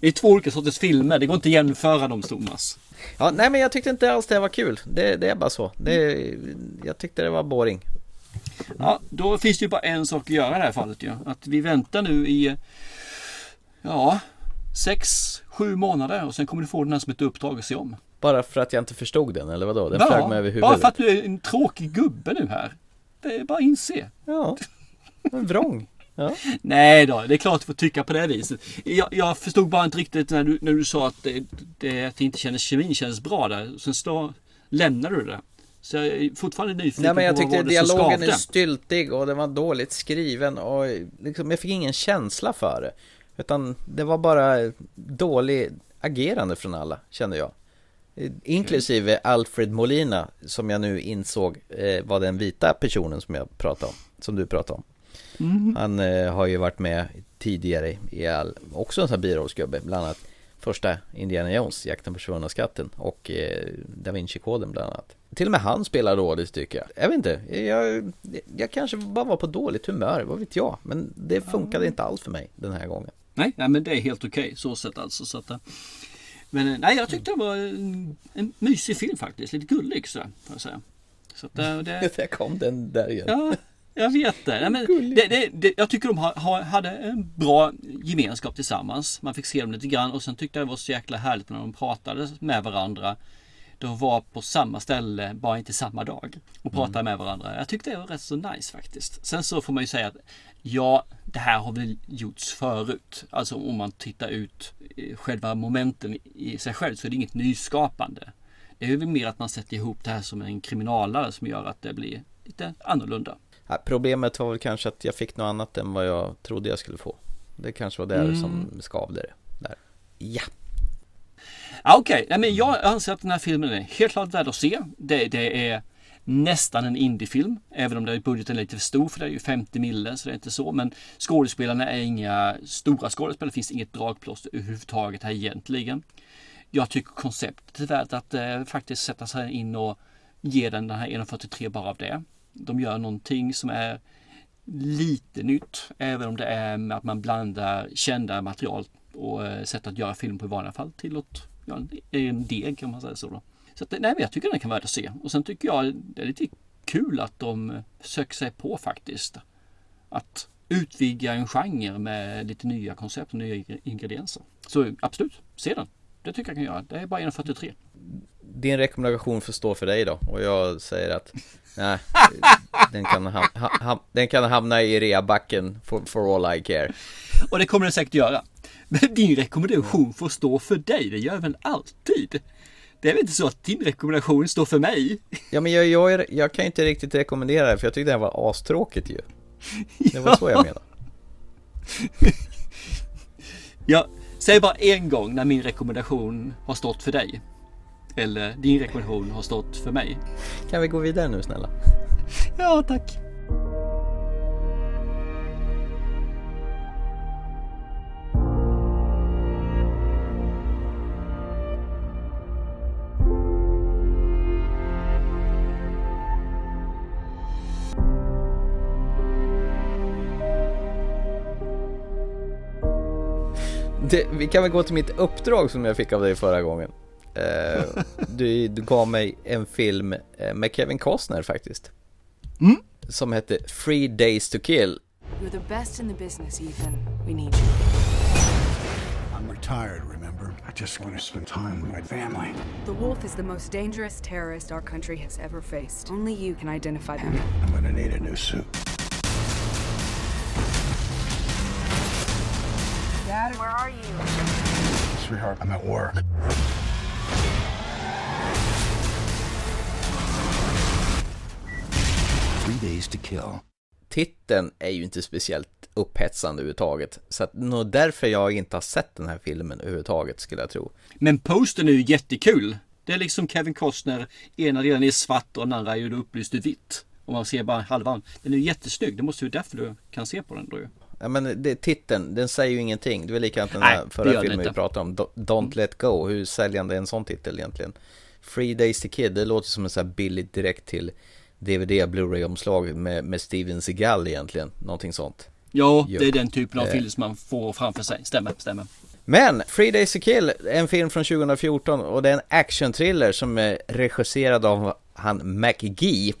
Det är två olika sorters filmer, det går inte att jämföra dem Thomas. Ja, nej men jag tyckte inte alls det var kul. Det, det är bara så. Det, jag tyckte det var boring. Ja, då finns det ju bara en sak att göra i det här fallet ju. Att vi väntar nu i ja, sex, sju månader och sen kommer du få den här som ett uppdrag att se om. Bara för att jag inte förstod den eller vadå? Den ja, flög mig över huvudet. Bara för att du är en tråkig gubbe nu här. Det är bara att inse. Ja, en vrång. Ja. Nej då, det är klart du får tycka på det viset. Jag, jag förstod bara inte riktigt när du, när du sa att det, det, att det inte kändes, kemin kändes bra där. Sen så lämnade du det. Så jag är fortfarande nyfiken Nej, men jag på tyckte vad dialogen är styltig och den var dåligt skriven och liksom, jag fick ingen känsla för det. Utan det var bara dålig agerande från alla, kände jag. Inklusive Alfred Molina, som jag nu insåg eh, var den vita personen som jag pratade om, som du pratade om. Mm. Han eh, har ju varit med tidigare i all, också en sån här birollsgubbe, bland annat första Indiana Jones, Jakten på försvunna skatten och eh, Da Vinci-koden bland annat. Till och med han spelar dåligt tycker jag. Jag vet inte, jag, jag kanske bara var på dåligt humör, vad vet jag. Men det funkade inte alls för mig den här gången. Nej, nej men det är helt okej okay, så sett alltså. Så att, eh, men eh, nej, jag tyckte det var en, en mysig film faktiskt, lite gullig sådär, får jag säga. Så att, eh, det... Där kom den där igen. Ja, jag vet det. Nej, men det, det, det jag tycker de ha, ha, hade en bra gemenskap tillsammans. Man fick se dem lite grann och sen tyckte jag det var så jäkla härligt när de pratade med varandra. De var på samma ställe, bara inte samma dag. Och pratade mm. med varandra. Jag tyckte det var rätt så nice faktiskt. Sen så får man ju säga att ja, det här har väl gjorts förut. Alltså om man tittar ut själva momenten i sig själv så är det inget nyskapande. Det är väl mer att man sätter ihop det här som en kriminalare som gör att det blir lite annorlunda. Problemet var väl kanske att jag fick något annat än vad jag trodde jag skulle få. Det kanske var det mm. som skavde det. Där. Ja. Okej, okay. jag anser att den här filmen är helt klart värd att se. Det, det är nästan en indiefilm. Även om budgeten är lite för stor för det är ju 50 mille så det är inte så. Men skådespelarna är inga stora skådespelare. Det finns inget dragplåster överhuvudtaget här egentligen. Jag tycker konceptet är värt att eh, faktiskt sätta sig in och ge den den här 1.43 bara av det. De gör någonting som är lite nytt. Även om det är med att man blandar kända material och eh, sätt att göra film på i vanliga fall till att, ja, en deg om man säger så. Då. Så att, nej, men jag tycker den kan vara värd att se. Och sen tycker jag det är lite kul att de söker sig på faktiskt. Att utvidga en genre med lite nya koncept och nya ingredienser. Så absolut, se den. Det tycker jag kan göra. Det är bara 1.43. Din rekommendation får stå för dig då. Och jag säger att nej, den, kan ha, ha, den kan hamna i reabacken for, for all I care. Och det kommer den säkert göra. Men din rekommendation får stå för dig. Det gör väl alltid. Det är väl inte så att din rekommendation står för mig? Ja, men jag, jag, är, jag kan ju inte riktigt rekommendera det, för jag tyckte det var astråkigt ju. Det var ja. så jag menade. ja, säg bara en gång när min rekommendation har stått för dig. Eller din rekommendation har stått för mig. Kan vi gå vidare nu snälla? Ja, tack. Det, vi kan väl gå till mitt uppdrag som jag fick av dig förra gången. Uh, du, du gav mig en film eh, med Kevin Costner faktiskt. Mm. Som hette Three Days to Kill. You're the best in the business, Ethan. We need you. I'm retired, remember? I just want to spend time with my family. The Wolf is the most dangerous terrorist our country has ever faced. Only you can identify him. I'm gonna need a new suit. Dad, Where are you? Sweetheart, I'm at work. Three Days to Kill. Titeln är ju inte speciellt upphetsande överhuvudtaget. Så att nog därför jag inte har sett den här filmen överhuvudtaget skulle jag tro. Men postern är ju jättekul. Det är liksom Kevin Costner, ena delen är svart och den andra är ju upplyst i vitt. Och man ser bara halvan. Den är ju jättesnygg, det måste ju därför du kan se på den då ju. Ja men det, titeln, den säger ju ingenting. Det var likadant den här förra filmen vi pratade om, Do- Don't Let Go. Hur säljande är en sån titel egentligen? Free Days to Kid, det låter som en sån här billigt direkt till DVD Blu-ray-omslag med, med Steven Seagal egentligen. Någonting sånt. Ja, det är den typen av Eh. film som man får framför sig. Stämmer, stämmer. Men Free Days to Kill, en film från 2014 och det är en action-thriller som är regisserad av han McGee.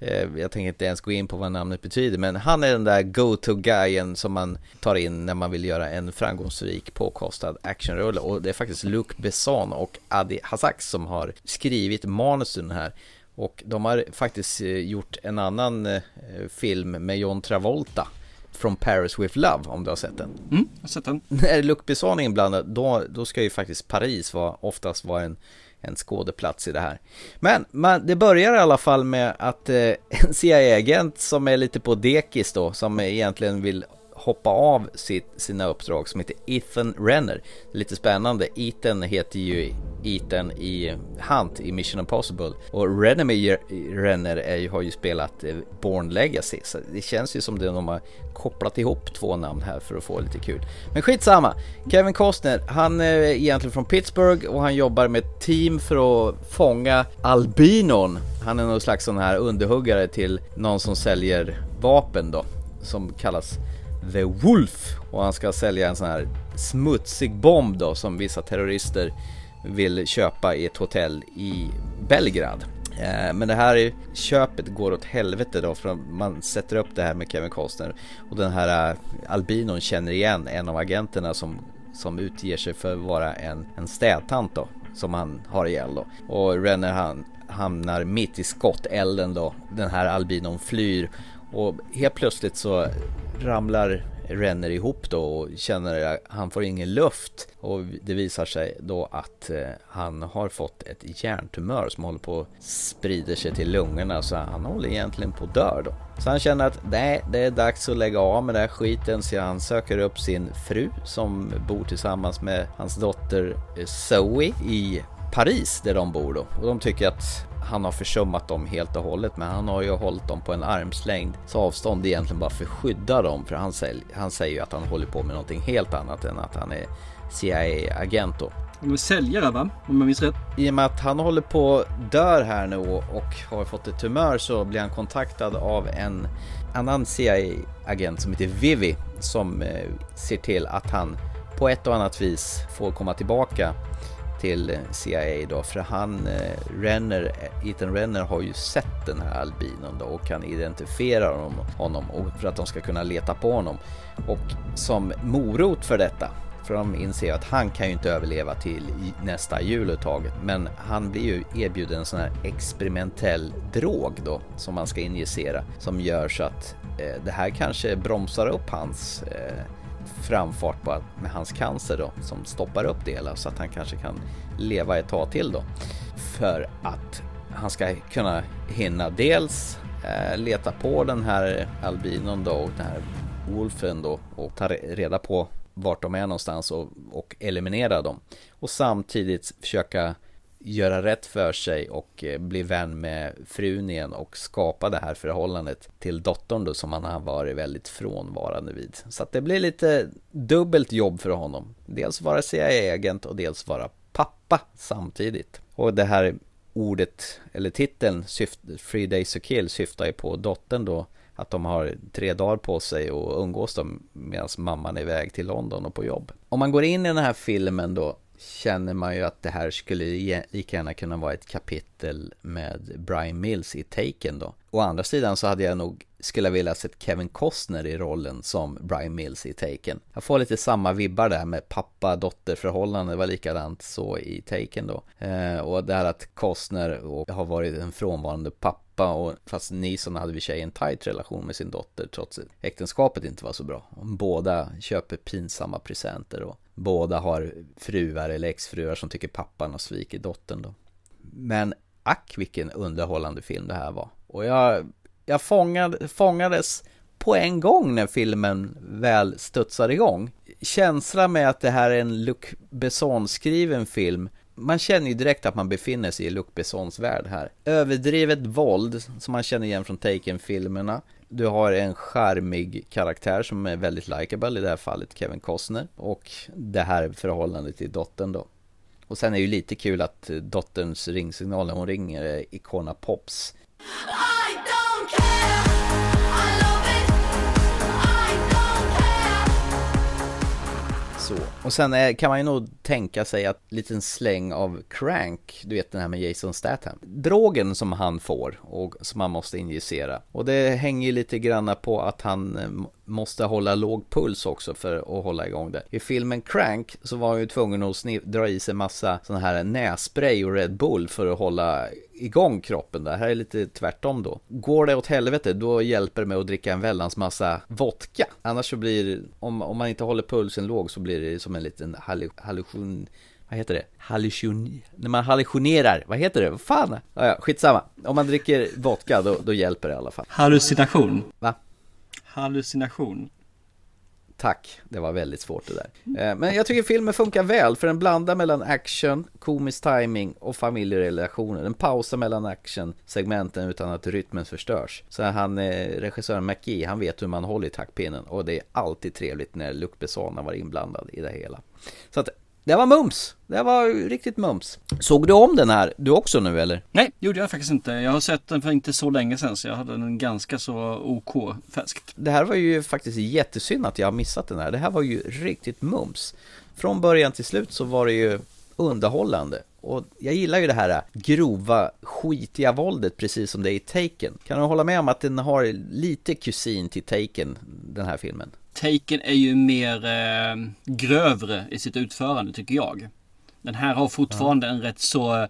Eh, Jag tänker inte ens gå in på vad namnet betyder, men han är den där go-to-guyen som man tar in när man vill göra en framgångsrik påkostad actionrulle. Och det är faktiskt Luc Besson och Adi Hazak som har skrivit manus till den här. Och de har faktiskt eh, gjort en annan eh, film med John Travolta. From Paris with Love, om du har sett den. Mm, jag har sett den. När Luc Besson är inblandad, då, då ska ju faktiskt Paris vara, oftast vara en, en skådeplats i det här. Men man, det börjar i alla fall med att eh, en CIA-agent som är lite på dekis då, som egentligen vill hoppa av sitt, sina uppdrag som heter Ethan Renner. Lite spännande, Ethan heter ju Ethan i Hunt i Mission Impossible och Renemy Renner är, ju- har ju spelat eh, Born Legacy så det känns ju som det de har kopplat ihop två namn här för att få lite kul. Men skitsamma, Kevin Costner, han eh, är egentligen från Pittsburgh och han jobbar med ett team för att fånga albinon. Han är någon slags sån här underhuggare till någon som säljer vapen då, som kallas The Wolf och han ska sälja en sån här smutsig bomb då som vissa terrorister vill köpa i ett hotell i Belgrad. Eh, men det här köpet går åt helvete då för man sätter upp det här med Kevin Costner och den här eh, albinon känner igen en av agenterna som, som utger sig för att vara en, en städtant då som han har ihjäl då. Och Renner han hamnar mitt i skottelden då. Den här albinon flyr och helt plötsligt så ramlar Renner ihop då och känner att han får ingen luft och det visar sig då att eh, han har fått ett hjärntumör som håller på att sprida sig till lungorna så han håller egentligen på att dö då. Så han känner att nej, det är dags att lägga av med den här skiten så han söker upp sin fru som bor tillsammans med hans dotter Zoe i Paris där de bor då. Och de tycker att han har försummat dem helt och hållet men han har ju hållit dem på en armslängd så avstånd egentligen bara för att skydda dem för han, säger, han säger ju att han håller på med någonting helt annat än att han är CIA-agent då. De är säljare va? Om jag minns rätt. I och med att han håller på dör här nu och har fått ett tumör så blir han kontaktad av en annan CIA-agent som heter Vivi som eh, ser till att han på ett och annat vis får komma tillbaka till CIA då för han eh, Renner, Ethan Renner har ju sett den här albinon då och kan identifiera honom, för att de ska kunna leta på honom och som morot för detta för de inser att han kan ju inte överleva till nästa jul överhuvudtaget. Men han blir ju erbjuden en sån här experimentell drog då som man ska injicera. Som gör så att eh, det här kanske bromsar upp hans eh, framfart på, med hans cancer då. Som stoppar upp det hela så att han kanske kan leva ett tag till då. För att han ska kunna hinna dels eh, leta på den här albinon då och den här Wolfen då och ta reda på vart de är någonstans och, och eliminera dem. Och samtidigt försöka göra rätt för sig och eh, bli vän med frun igen och skapa det här förhållandet till dottern då som han har varit väldigt frånvarande vid. Så att det blir lite dubbelt jobb för honom. Dels vara CIA-agent och dels vara pappa samtidigt. Och det här ordet, eller titeln, syft, Three Days to Kill, syftar ju på dottern då. Att de har tre dagar på sig och umgås dem medan mamman är iväg till London och på jobb. Om man går in i den här filmen då känner man ju att det här skulle lika gärna kunna vara ett kapitel med Brian Mills i Taken då. Å andra sidan så hade jag nog skulle jag vilja sett Kevin Costner i rollen som Brian Mills i Taken. Jag får lite samma vibbar där med pappa-dotter förhållande, det var likadant så i Taken då. Eh, och det här att Costner har varit en frånvarande pappa och fast Nison hade vi sig en tight relation med sin dotter trots att äktenskapet inte var så bra. Båda köper pinsamma presenter och båda har fruar eller exfruar som tycker pappan har svikit dottern då. Men ack vilken underhållande film det här var. Och jag, jag fångade, fångades på en gång när filmen väl studsade igång. Känslan med att det här är en Luc Besson-skriven film man känner ju direkt att man befinner sig i Luc Bessons värld här. Överdrivet våld som man känner igen från Taken-filmerna. Du har en charmig karaktär som är väldigt likable, i det här fallet Kevin Costner. Och det här förhållandet till dottern då. Och sen är det ju lite kul att dotterns ringsignal när hon ringer är Icona Pops. Ah! Så. Och sen är, kan man ju nog tänka sig att liten släng av Crank, du vet den här med Jason Statham. Drogen som han får och som han måste injicera. Och det hänger ju lite granna på att han eh, måste hålla låg puls också för att hålla igång det. I filmen Crank så var han ju tvungen att dra i sig massa sån här nässpray och Red Bull för att hålla igång kroppen där. Här är lite tvärtom då. Går det åt helvete, då hjälper det med att dricka en väldans massa vodka. Annars så blir, om, om man inte håller pulsen låg så blir det som en liten hallucination vad heter det? Hallucion... När man hallucinerar, vad heter det? Vad fan? Ja, ja, skitsamma. Om man dricker vodka då, då hjälper det i alla fall. Hallucination. Va? Hallucination. Tack, det var väldigt svårt det där. Eh, men jag tycker filmen funkar väl för den blandar mellan action, komisk timing och familjerelationer. Den pausar mellan actionsegmenten utan att rytmen förstörs. Så han, eh, regissören McGee, han vet hur man håller i taktpinnen och det är alltid trevligt när Luc Besson var inblandad i det hela. Så att det var mums. Det var riktigt mums. Såg du om den här du också nu eller? Nej, gjorde jag faktiskt inte. Jag har sett den för inte så länge sedan så jag hade den ganska så OK färskt. Det här var ju faktiskt jättesynd att jag har missat den här. Det här var ju riktigt mums. Från början till slut så var det ju underhållande. Och jag gillar ju det här grova, skitiga våldet precis som det är i Taken. Kan du hålla med om att den har lite kusin till Taken, den här filmen? Taken är ju mer eh, grövre i sitt utförande tycker jag. Den här har fortfarande ja. en rätt så eh,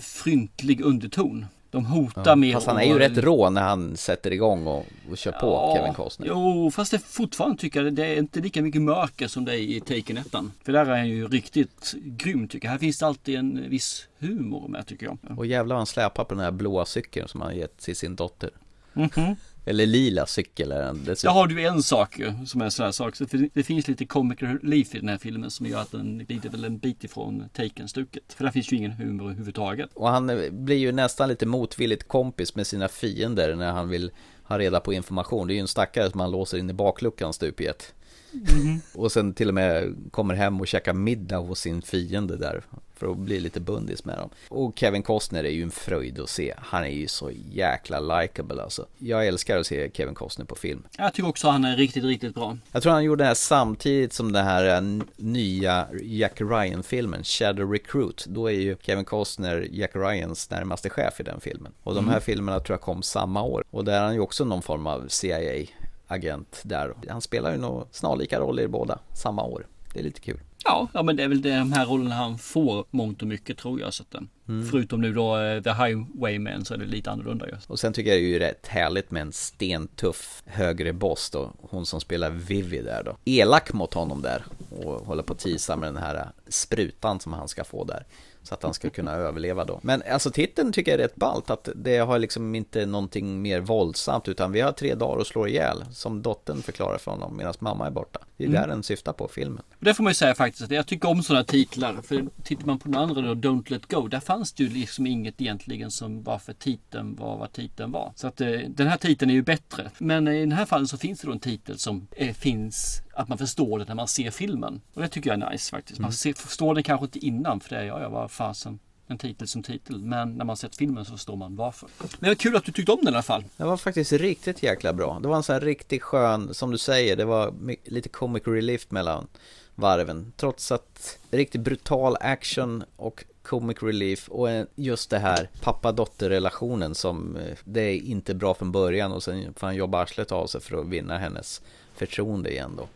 fryntlig underton. De hotar ja, mer Fast han är ju och... rätt rå när han sätter igång och, och kör på ja, Kevin Costner. Jo, fast det fortfarande tycker jag det är inte lika mycket mörker som det är i Taken 1. För där är han ju riktigt grym tycker jag. Här finns det alltid en viss humor med tycker jag. Och jävlar han släpar på den här blåa cykeln som han gett till sin dotter. Mm -hmm. Eller lila cykel är den dessutom. Jag har du en sak som är en sån här sak. Så det finns lite comic relief i den här filmen som gör att den glider väl en bit ifrån Taken-stuket. För där finns ju ingen humor överhuvudtaget. Och han blir ju nästan lite motvilligt kompis med sina fiender när han vill ha reda på information. Det är ju en stackare som han låser in i bakluckan stup i ett. Mm. Och sen till och med kommer hem och käkar middag hos sin fiende där för att bli lite bundis med dem. Och Kevin Costner är ju en fröjd att se. Han är ju så jäkla likable alltså. Jag älskar att se Kevin Costner på film. Jag tycker också han är riktigt, riktigt bra. Jag tror han gjorde det här samtidigt som den här eh, nya Jack Ryan-filmen, Shadow Recruit. Då är ju Kevin Costner Jack Ryans närmaste chef i den filmen. Och de här mm. filmerna tror jag kom samma år. Och där är han ju också någon form av CIA agent där. Han spelar ju nog snarlika roller i båda samma år. Det är lite kul. Ja, ja men det är väl de här rollerna han får mångt och mycket tror jag. Så att, eh, mm. Förutom nu då uh, The Highwayman så är det lite annorlunda just. Och sen tycker jag det är ju rätt härligt med en stentuff högre boss då. Hon som spelar Vivi där då. Elak mot honom där och håller på att tisa med den här sprutan som han ska få där. Så att han ska kunna överleva då. Men alltså titeln tycker jag är rätt ballt att det har liksom inte någonting mer våldsamt utan vi har tre dagar att slå ihjäl som dottern förklarar för honom medan mamma är borta. Det är mm. där den syftar på filmen. Det får man ju säga faktiskt att jag tycker om sådana titlar. För tittar man på den andra då, Don't Let Go, där fanns det ju liksom inget egentligen som var för titeln var vad titeln var. Så att eh, den här titeln är ju bättre. Men i den här fallen så finns det då en titel som eh, finns att man förstår det när man ser filmen. Och det tycker jag är nice faktiskt. Man mm. ser, förstår det kanske inte innan för det är, ja, ja vad fasen en titel som titel. Men när man sett filmen så förstår man varför. Men det var kul att du tyckte om den i alla fall. Det var faktiskt riktigt jäkla bra. Det var en sån här riktigt skön, som du säger, det var lite comic relief mellan varven. Trots att riktigt brutal action och comic relief och just det här pappa-dotter-relationen som eh, det är inte bra från början och sen får han jobba arslet av sig för att vinna hennes förtroende igen då.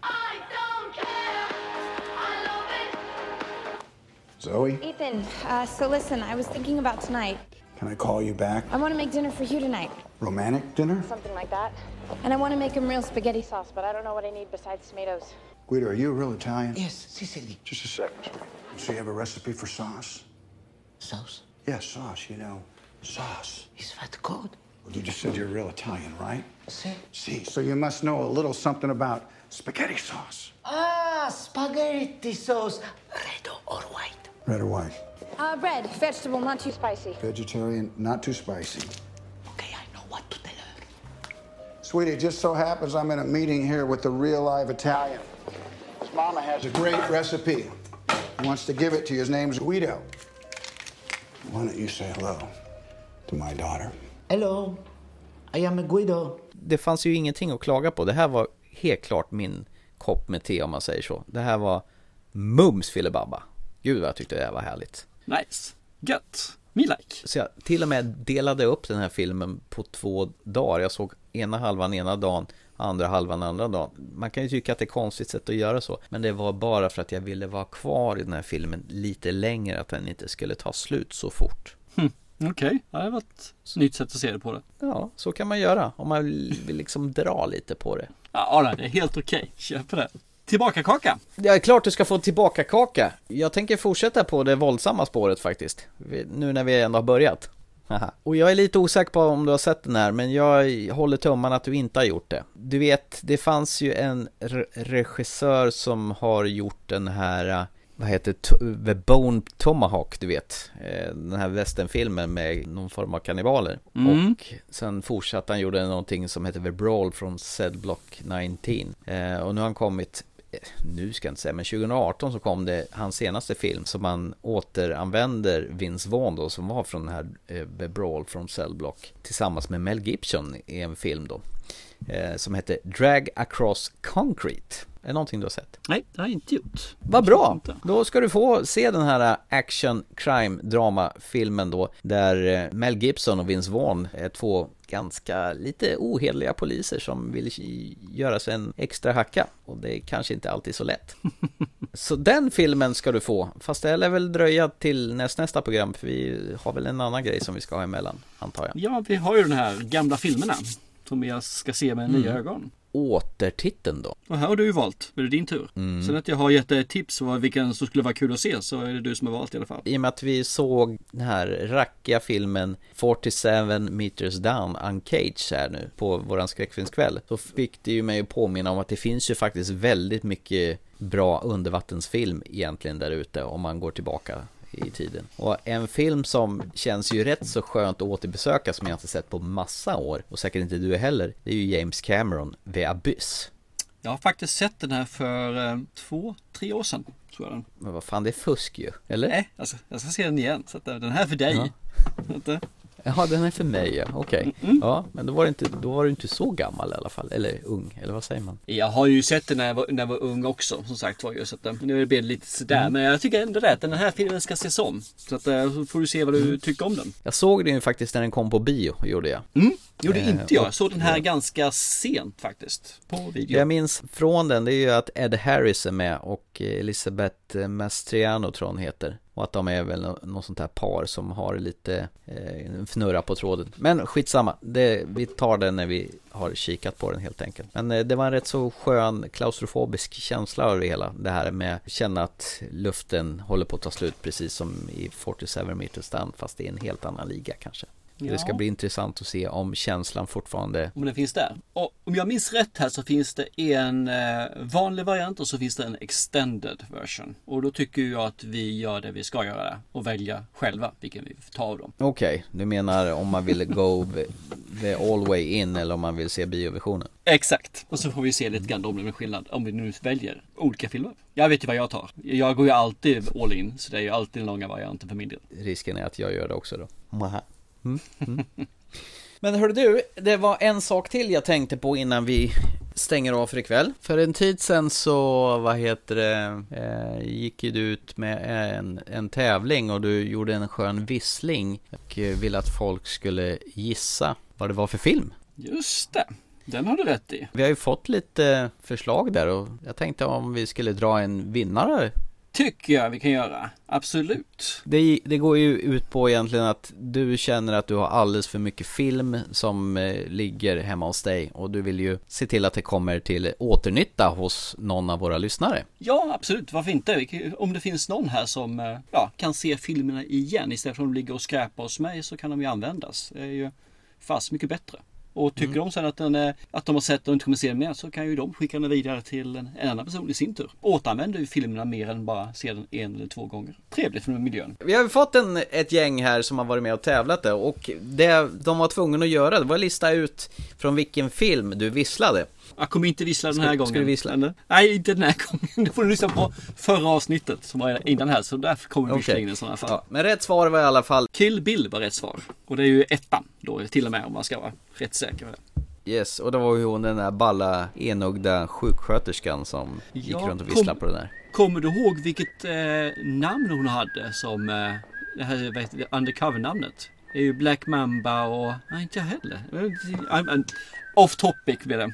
Zoe, Ethan, uh, so listen, I was thinking about tonight. can I call you back? I want to make dinner for you tonight. Romantic dinner? Something like that. And I want to make him real spaghetti sauce, but I don't know what I need besides tomatoes. Guido, are you a real Italian? Yes, Sicily. Just a second. So you have a recipe for sauce? Sauce? Yes, sauce, you know. Sauce. Is that good? Well, you just said you're a real Italian, right? Si. See, so you must know a little something about spaghetti sauce. Ah, spaghetti sauce. Red or white? Red or white? Uh, red, vegetable, not too spicy. Vegetarian, not too spicy. Okay, I know what to tell her. Sweetie, it just so happens I'm in a meeting here with the real live Italian. His mama has a great recipe. He wants to give it to you. His name's Guido. Why don't you say hello to my daughter? Hello, I am Guido. Det fanns ju ingenting att klaga på. Det här var helt klart min kopp med te om man säger så. Det här var mums filibabba. Gud vad jag tyckte det här var härligt. Nice. Gött. Me like. Så jag till och med delade upp den här filmen på två dagar. Jag såg ena halvan ena dagen, andra halvan andra dagen. Man kan ju tycka att det är konstigt sätt att göra så. Men det var bara för att jag ville vara kvar i den här filmen lite längre. Att den inte skulle ta slut så fort. Hm. Okej, okay. det var ett nytt sätt att se det på det. Ja, så kan man göra om man vill liksom dra lite på det. Ja, det är helt okej. Okay. Köp det. Tillbaka kaka. Ja, är klart du ska få tillbaka kaka. Jag tänker fortsätta på det våldsamma spåret faktiskt. Nu när vi ändå har börjat. Och jag är lite osäker på om du har sett den här, men jag håller tummarna att du inte har gjort det. Du vet, det fanns ju en regissör som har gjort den här vad heter The Bone Tomahawk, du vet. Eh, den här västernfilmen med någon form av kannibaler. Mm. Och sen fortsatte han gjorde någonting som heter The Brawl från Zed Block 19. Eh, och nu har han kommit nu ska jag inte säga, men 2018 så kom det hans senaste film som man återanvänder Vince Vaughn då som var från den här eh, Brawl från Cellblock tillsammans med Mel Gibson i en film då eh, som heter Drag Across Concrete. Är det någonting du har sett? Nej, det har jag inte gjort. Vad bra! Då ska du få se den här action crime drama filmen då där eh, Mel Gibson och Vince Vaughn är två ganska lite ohederliga poliser som vill göra sig en extra hacka och det är kanske inte alltid så lätt. så den filmen ska du få, fast det lär väl dröja till näst, nästa program för vi har väl en annan grej som vi ska ha emellan, antar jag. Ja, vi har ju den här gamla filmerna som jag ska se med nya mm. ögon återtiteln då. Och här har du ju valt, är det din tur. Mm. Sen att jag har gett dig tips på vilken som skulle vara kul att se så är det du som har valt i alla fall. I och med att vi såg den här rackiga filmen 47 meters down uncaged här nu på våran skräckfilmskväll. Så fick det ju mig att påminna om att det finns ju faktiskt väldigt mycket bra undervattensfilm egentligen där ute om man går tillbaka i tiden. Och en film som känns ju rätt så skönt att återbesöka som jag inte sett på massa år och säkert inte du heller. Det är ju James Cameron, The Abyss. Jag har faktiskt sett den här för eh, två, tre år sedan. Tror jag den. Men vad fan, det är fusk ju, eller? Nej, alltså, jag ska se den igen. Så att, den här är för dig. Ja. Jaha, den är för mig ja, okej. Okay. Mm. Ja, men då var, det inte, då var du inte så gammal i alla fall, eller ung, eller vad säger man? Jag har ju sett den när jag var, när jag var ung också, som sagt var. Så att, nu blir det lite sådär, mm. men jag tycker ändå det att den här filmen ska ses om. Så att, eh, så får du se vad du mm. tycker om den. Jag såg den ju faktiskt när den kom på bio, gjorde jag. Mm. Gjorde eh, inte jag. Jag såg den här ganska sent faktiskt på video. Jag minns från den det är ju att Ed Harris är med och Elisabeth Mastriano tror hon heter. Och att de är väl något sånt här par som har lite eh, fnurra på tråden. Men skitsamma, det, vi tar den när vi har kikat på den helt enkelt. Men eh, det var en rätt så skön klaustrofobisk känsla över det hela. Det här med att känna att luften håller på att ta slut precis som i 47 meters stand fast i en helt annan liga kanske. Ja. Det ska bli intressant att se om känslan fortfarande Om den finns där. Och om jag minns rätt här så finns det en eh, vanlig variant och så finns det en extended version. Och då tycker jag att vi gör det vi ska göra och välja själva vilken vi tar av dem. Okej, okay. du menar om man vill go the all way in eller om man vill se bioversionen? Exakt. Och så får vi se lite grann om det är skillnad om vi nu väljer olika filmer. Jag vet ju vad jag tar. Jag går ju alltid all in så det är ju alltid den långa varianten för min del. Risken är att jag gör det också då. Mm. Mm. Men hörru du, det var en sak till jag tänkte på innan vi stänger av för ikväll. För en tid sen så, vad heter det, eh, gick ju du ut med en, en tävling och du gjorde en skön vissling och ville att folk skulle gissa vad det var för film. Just det. Den har du rätt i. Vi har ju fått lite förslag där och jag tänkte om vi skulle dra en vinnare tycker jag vi kan göra. Absolut. Det, det, går ju ut på egentligen att du känner att du har alldeles för mycket film som eh, ligger hemma hos dig och du vill ju se till att det kommer till åternytta hos någon av våra lyssnare. Ja, absolut. Varför inte? Om det finns någon här som eh, ja, kan se filmerna igen istället för att de ligger och skräpar hos mig så kan de ju användas. Det är ju fast mycket bättre. Och tycker mm. de sen att, den är, att de har sett och inte kommer se den mer så kan ju de skicka den vidare till en, en annan person i sin tur. Återanvänder ju filmerna mer än bara se den en eller två gånger. Trevligt för miljön. Vi har fått en, ett gäng här som har varit med och tävlat det och det de var tvungna att göra det var att lista ut från vilken film du visslade. Jag kommer inte vissla den här ska, gången. Ska du vissla? Nej, inte den här gången. Du får du lyssna på förra avsnittet som var innan här. Så därför kommer okay. visslingen i sådana fall. Ja, men rätt svar var i alla fall Kill Bill var rätt svar. Och det är ju ettan då till och med om man ska vara rätt säker med det. Yes, och det var ju hon den där balla enögda sjuksköterskan som ja, gick runt och visslade på det där. Kommer du ihåg vilket eh, namn hon hade som eh, det här undercover-namnet? Det är ju Black Mamba och... Nej, inte jag heller. Off topic blir det.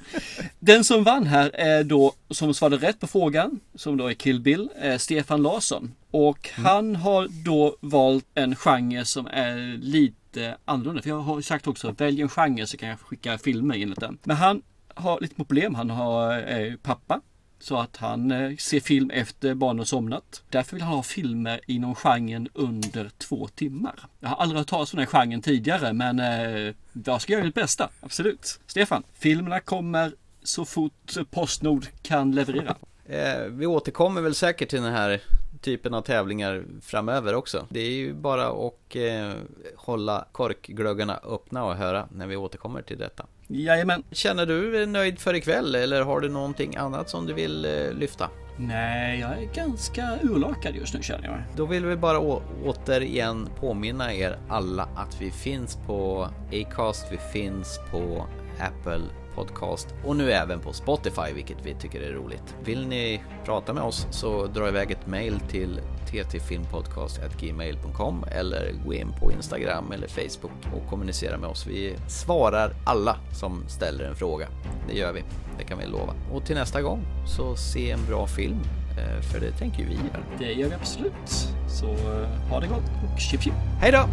Den som vann här är då, som svarade rätt på frågan, som då är Kill Bill, är Stefan Larsson. Och mm. han har då valt en genre som är lite annorlunda. För jag har sagt också, välj en genre så kan jag skicka filmer enligt den. Men han har lite problem. Han har, är pappa så att han eh, ser film efter barnen somnat. Därför vill han ha filmer inom genren under två timmar. Jag har aldrig hört talas om den genren tidigare men eh, jag ska göra mitt bästa. Absolut. Stefan, filmerna kommer så fort Postnord kan leverera. Eh, vi återkommer väl säkert till den här typen av tävlingar framöver också. Det är ju bara att eh, hålla korkglöggarna öppna och höra när vi återkommer till detta. Jajamän. Känner du dig nöjd för ikväll eller har du någonting annat som du vill eh, lyfta? Nej, jag är ganska urlakad just nu känner jag. Då vill vi bara återigen påminna er alla att vi finns på Acast, vi finns på Apple Podcast och nu även på Spotify, vilket vi tycker är roligt. Vill ni prata med oss så dra iväg ett mail till ttfilmpodcast.gmail.com eller gå in på Instagram eller Facebook och kommunicera med oss. Vi svarar alla som ställer en fråga. Det gör vi, det kan vi lova. Och till nästa gång så se en bra film, eh, för det tänker vi göra. Det gör vi absolut. Så eh, ha det gott och chip chip. Hej då!